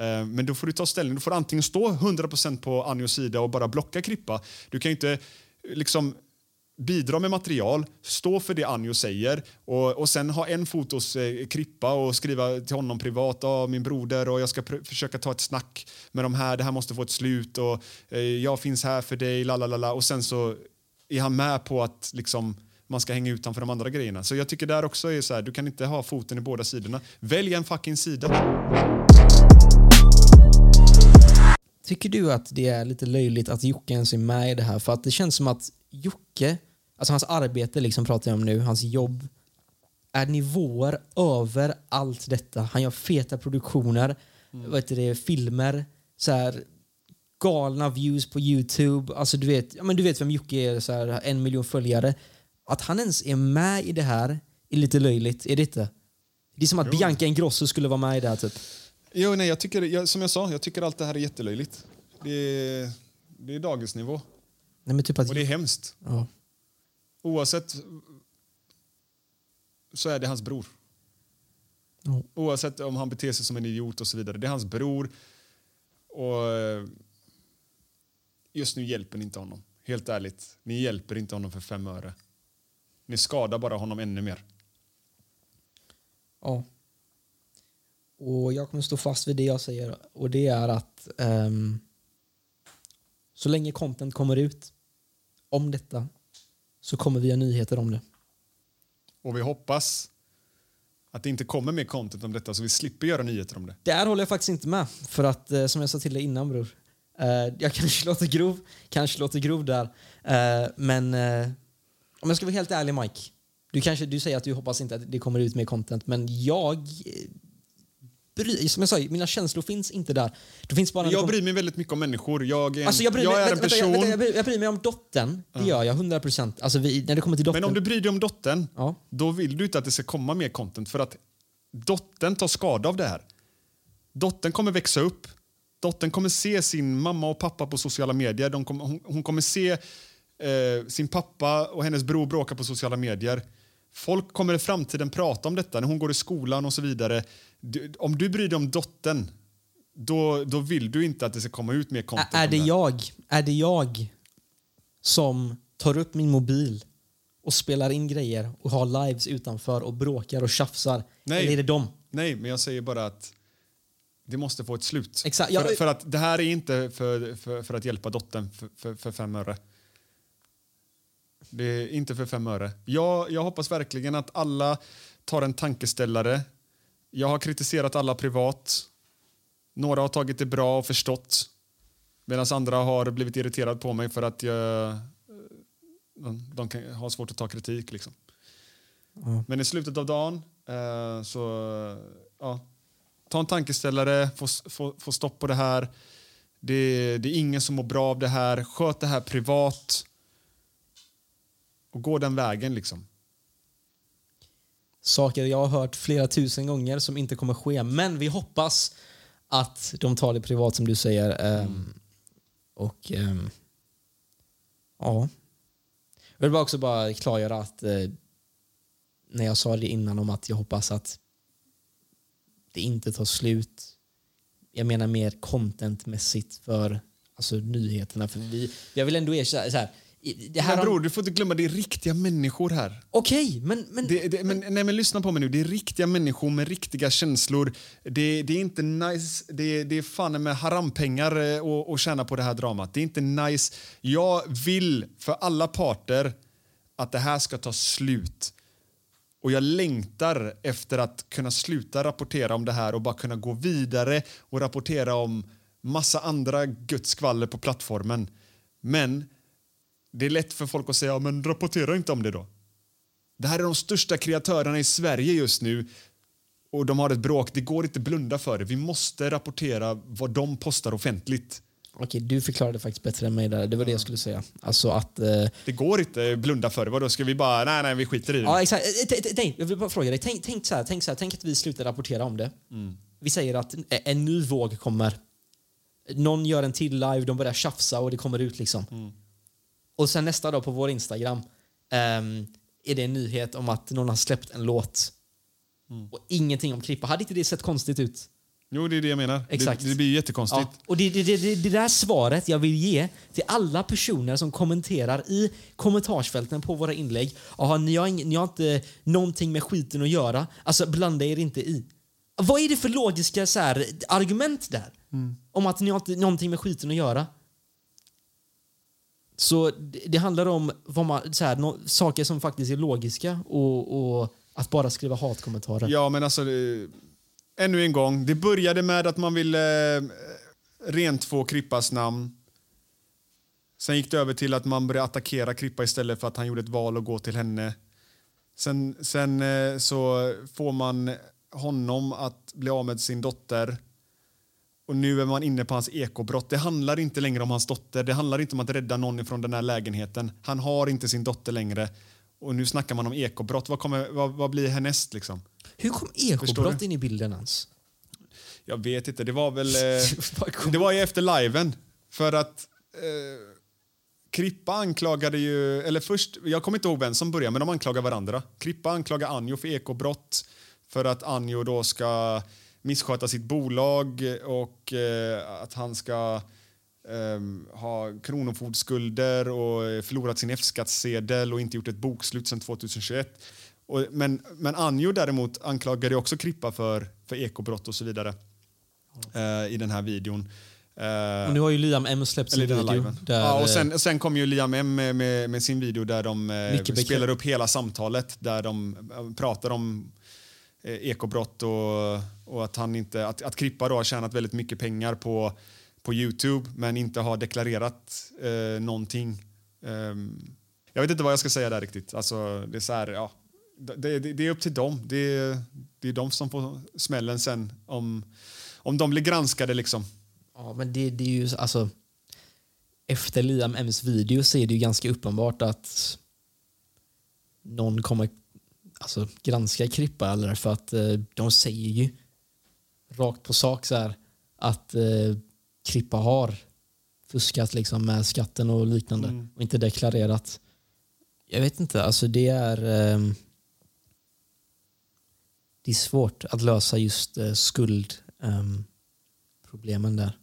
Eh, men då får du ta ställning. Du får antingen stå 100% på Anjos sida och bara blocka Krippa. Du kan inte liksom bidra med material, stå för det Anjo säger och, och sen ha en fot hos eh, Krippa och skriva till honom privat, ah, min broder och jag ska pr- försöka ta ett snack med de här, det här måste få ett slut och eh, jag finns här för dig, la la la la och sen så är han med på att liksom man ska hänga utanför de andra grejerna. Så jag tycker där också är så här, du kan inte ha foten i båda sidorna. Välj en fucking sida. Tycker du att det är lite löjligt att Jocke ens är med i det här? För att det känns som att Jocke, alltså hans arbete liksom pratar jag om nu, hans jobb, är nivåer över allt detta. Han gör feta produktioner, vad heter det, filmer, så här, galna views på Youtube. Alltså du vet, ja, men du vet vem Jocke är, så här, en miljon följare. Att han ens är med i det här är lite löjligt, är det inte? Det är som att Bianca Ingrosso skulle vara med i det här typ. Jo, nej, jag tycker, jag, som jag sa, jag tycker allt det här är jättelöjligt. Det är, det är dagens nivå. Nej, men typ att, Och det är hemskt. ja. Oavsett så är det hans bror. Ja. Oavsett om han beter sig som en idiot och så vidare. Det är hans bror. Och eh, just nu hjälper ni inte honom. Helt ärligt. Ni hjälper inte honom för fem öre. Ni skadar bara honom ännu mer. Ja. Och jag kommer stå fast vid det jag säger och det är att ehm, så länge content kommer ut om detta så kommer vi ha nyheter om det. Och vi hoppas att det inte kommer mer content om detta så vi slipper göra nyheter om det. Där håller jag faktiskt inte med för att eh, som jag sa till dig innan bror. Eh, jag kanske låter grov, kanske låter grov där. Eh, men om jag ska vara helt ärlig Mike. Du, kanske, du säger att du hoppas inte att det kommer ut mer content men jag bry, som jag sa, mina känslor finns inte där. Det finns bara Jag bryr mig väldigt mycket om människor. Jag är en, Alltså jag, bryr jag mig, är en vänta, person... vänta, jag, vänta, jag, bryr, mig om dottern. Det gör jag, 100 procent. Alltså vi, när det kommer till dottern. Men om du bryr dig om dottern, Ja. då vill du inte att det ska komma mer content för att dottern tar skada av det här. Dottern kommer växa upp. Dottern kommer se sin mamma och pappa på sociala medier. Kommer, hon, hon kommer se eh, sin pappa och hennes bror bråka på sociala medier. Folk kommer i framtiden prata om detta när hon går i skolan och så vidare. Du, om du bryr dig om dottern, då, då vill du inte att det ska komma ut mer content. är, det jag, är det jag som tar upp min mobil och spelar in grejer och har lives utanför och bråkar och tjafsar? Nej. Eller är det dem? Nej, men jag säger bara att det måste få ett slut. Exakt, för, för att det här är inte för, för, för att hjälpa dottern för, för, för fem öre. Det är inte för fem öre. Jag, jag hoppas verkligen att alla tar en tankeställare. Jag har kritiserat alla privat. Några har tagit det bra och förstått. Medan andra har blivit irriterade på mig för att jag, de, de kan ha svårt att ta kritik. Liksom. Men i slutet av dagen eh, så ja, ta en tankeställare, få, få, få stopp på det här. Det, det är ingen som mår bra av det här. Sköt det här privat. Och gå den vägen liksom. Saker jag har hört flera tusen gånger som inte kommer ske. Men vi hoppas att de tar det privat som du säger. Ehm, Och ehm, ja. Jag vill bara också bara klargöra att eh, när jag sa det innan om att jag hoppas att det inte tar slut. Jag menar mer contentmässigt för alltså, nyheterna. För vi, jag vill ändå erkänna så här. Det här Men bror, du får inte glömma, det är riktiga människor här. Okej, men, men, Det, det, men, nej, men lyssna på mig nu. Det är riktiga människor med riktiga känslor. Det, det är inte nice. Det, det är fan med harampengar eh, att att tjäna på det här dramat. Det är inte nice. Jag vill för alla parter att det här ska ta slut. Och jag längtar efter att kunna sluta rapportera om det här och bara kunna gå vidare och rapportera om massa andra Guds skvaller på plattformen. Men det är lätt för folk att säga, "Ja, men rapportera inte om det då. Det här är de största kreatörerna i Sverige just nu och de har ett bråk. Det går inte att blunda för det. Vi måste rapportera vad de postar offentligt. Okej, du förklarade faktiskt bättre än mig där. Det var det jag skulle säga. Alltså att... Eh, Det går inte att blunda för det. Vadå, ska vi bara, nej, nej, vi skiter i det. ja, exakt. Eh, Nej, jag vill bara fråga dig. Tänk, tänk, så här, tänk så här, tänk att vi slutar rapportera om det. Vi säger att en- ny våg kommer. Någon gör en till live, de börjar tjafsa och det kommer ut liksom. Och sen nästa dag på vår Instagram ehm, är det en nyhet om att någon har släppt en låt. Och ingenting om Krippa. Hade inte det sett konstigt ut? Jo, det är det jag menar. Exakt. Det, det blir ju jättekonstigt. Ja, och det, det, det, det, där svaret jag vill ge till alla personer som kommenterar i kommentarsfälten på våra inlägg. Jaha, ni har, ing, ni har inte någonting med skiten att göra. Alltså blanda er inte i. Vad är det för logiska så här, argument där? Om att ni har inte någonting med skiten att göra. Så det, handlar om vad man, så här, no, saker som faktiskt är logiska och, och att bara skriva hatkommentarer. Ja, men alltså... Det, ännu en gång. Det började med att man ville... eh, rentvå Krippas namn. Sen gick det över till att man började attackera Krippa istället för att han gjorde ett val att gå till henne. Sen, sen eh, så får man honom att bli av med sin dotter. Och nu är man inne på hans ekobrott. Det handlar inte längre om hans dotter. Det handlar inte om att rädda någon från den här lägenheten. Han har inte sin dotter längre. Och nu snackar man om ekobrott. Vad, kommer, vad, vad blir härnäst liksom? Hur kom ekobrott in i bilden ens? Jag vet inte. Det var väl... Eh, det var ju efter liven. För att eh, Krippa anklagade ju... Eller först, jag kommer inte ihåg vem som började, men de anklagar varandra. Krippa anklagar Anjo för ekobrott för att Anjo då ska missköta sitt bolag och eh, att han ska eh, ha kronofogdskulder och eh, förlorat sin F-skattsedel och inte gjort ett bokslut sedan 2021. Och, men, men Anjo däremot anklagade också Krippa för, för ekobrott och så vidare eh, i den här videon. Eh, Och nu har ju Liam M släppt sin video. Där, ja, och sen, sen kom ju Liam M med, med, med sin video där de spelar upp hela samtalet där de pratar om Eh, ekobrott och, och att, han inte, att, att Krippa då har tjänat väldigt mycket pengar på, på Youtube men inte har deklarerat eh, någonting. Um, jag vet inte vad jag ska säga där riktigt. Alltså, det, är så här, ja, det, det, det är upp till dem. Det är, det är de som får smällen sen om, om de blir granskade. liksom. Ja, men det, det är ju alltså... Efter Liam M's video så är det ju ganska uppenbart att någon kommer alltså, granska Krippa eller för att eh, de säger ju rakt på sak så här att eh, Krippa har fuskat liksom med skatten och liknande och inte deklarerat. Jag vet inte, alltså det är ehm, det är svårt att lösa just eh, skuldproblemen där.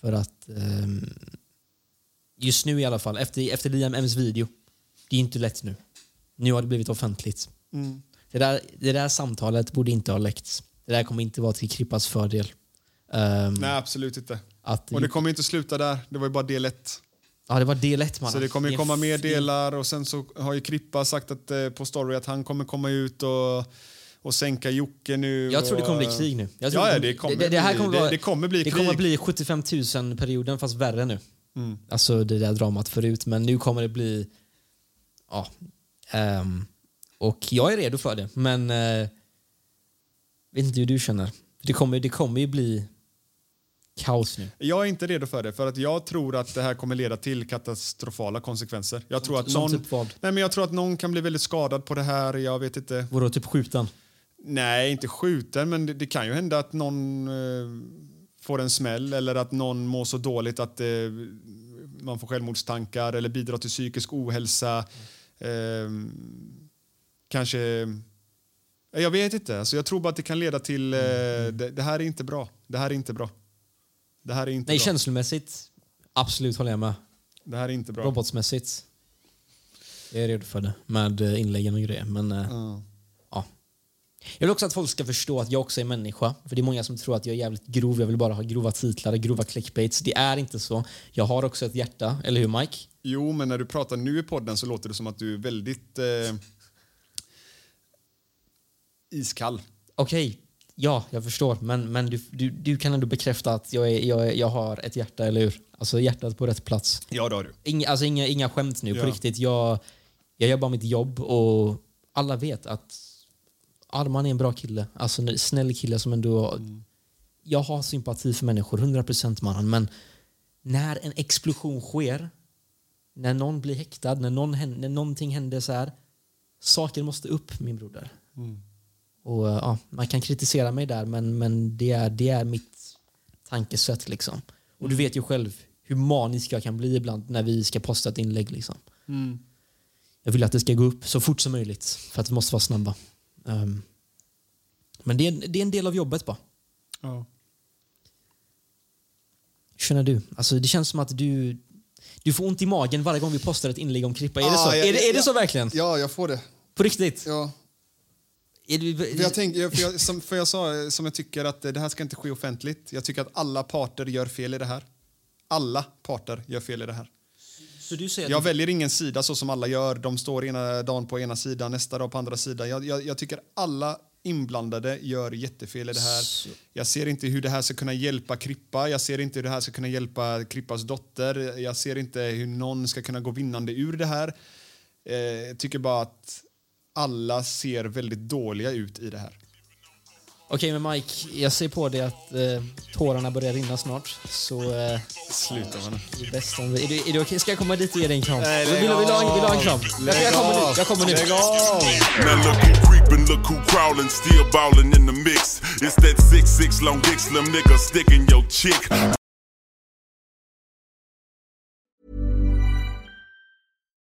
För att ehm, just nu i alla fall, efter, efter Liam M's video, det är inte lätt nu. Nu har det blivit offentligt. Det, där, det där samtalet borde inte ha läckts. Det där kommer inte vara till Krippas fördel. Ehm, Nej, absolut inte. att, Och det kommer inte sluta där. Det var ju bara del ett. ja, det var del ett mannen. Så det kommer ju komma mer delar och sen så har ju Krippa sagt att, eh, på story att han kommer komma ut och, och sänka Jocke nu. Jag tror det kommer bli krig nu. Ja, det, det kommer det, det, här bli- kommer det- vara, det kommer bli det krig. kommer bli 75 000-perioden fast värre nu. Mm. Alltså det där dramat förut. Men nu kommer det bli... Ja. ehm, och jag är redo för det. Men... Uh, vet inte hur du känner. Det kommer, det kommer ju bli kaos nu. Jag är inte redo för det, för att jag tror att det här kommer leda till katastrofala konsekvenser. Jag tror att någon, typ vad? nej, men jag tror att någon kan bli väldigt skadad på det här. Jag vet inte. Vadå, typ skjutan? Nej, inte skjuten, men det, det kan ju hända att någon eh, får en smäll eller att någon mår så dåligt att eh, man får självmordstankar eller bidrar till psykisk ohälsa. Eh, kanske... Jag vet inte. Alltså, jag tror bara att det kan leda till... Eh, det, det här är inte bra. Det här är inte bra. Det här är inte Nej, bra. känslomässigt. Absolut håller jag med. Det här är inte bra. Robotsmässigt. Jag är redo för det. Med eh, inläggen och grejer. Men eh, ja. Jag vill också att folk ska förstå att jag också är människa. För det är många som tror att jag är jävligt grov. Jag vill bara ha grova titlar, grova clickbaits. Det är inte så. Jag har också ett hjärta. Eller hur Mike? Jo, men när du pratar nu i podden så låter det som att du är väldigt eh, iskall. Okej, ja, jag förstår. Men, men du, du, du kan ändå bekräfta att jag, är, jag, är, jag har ett hjärta, eller hur? Alltså hjärtat på rätt plats. Ja, det har du. Inga, alltså inga, inga skämt nu, på Ja. riktigt. Jag, jag gör bara mitt jobb och alla vet att Arman är en bra kille. Alltså en snäll kille som ändå... Jag har sympati för människor, 100% mannen. Men när en explosion sker, när någon blir häktad, när, någon, när någonting händer så här. Saker måste upp, min broder. Och eh, ja, Man kan kritisera mig där, men, men det, är, det är mitt tankesätt. Liksom. Och du vet ju själv hur manisk jag kan bli ibland när vi ska posta ett inlägg. Liksom. Jag vill att det ska gå upp så fort som möjligt, för att vi måste vara snabba. Ehm, men det är, det är en del av jobbet bara. Ja. Känner du? Alltså, det känns som att du, du får ont i magen varje gång vi postar ett inlägg om Krippa. Är det så? jag- är det, är det jag- så verkligen? Ja, jag får det. På riktigt? Ja. För jag, tänk, jag, för, jag, som, för jag sa, som jag tycker att det här ska inte ske offentligt. Jag tycker att alla parter gör fel i det här. Alla parter gör fel i det här. så du säger Jag du, väljer ingen sida så som alla gör. De står ena dagen på ena sidan, nästa dag på andra sidan. Jag, jag, jag tycker alla inblandade gör jättefel i det här. Jag ser inte hur det här ska kunna hjälpa Krippa. Jag ser inte hur det här ska kunna hjälpa Krippas dotter. Jag ser inte hur någon ska kunna gå vinnande ur det här. Eh, jag tycker bara att alla ser väldigt dåliga ut i det här. Okej, men Mike, jag ser på dig att eh, tårarna börjar rinna snart. Så eh, Sluta med det är bäst om vi... Är det, är det okej? Ska jag komma dit och ge dig en kram? Nej, vill, lägg vill, du- vill, ha vill du ha en kram? Jag, jag kommer nu. Jag kommer nu. Lägg av! Now look who creepin', look who crawling, still ballin' in the mix. It's that six six long dick slim nigga sticking your chick.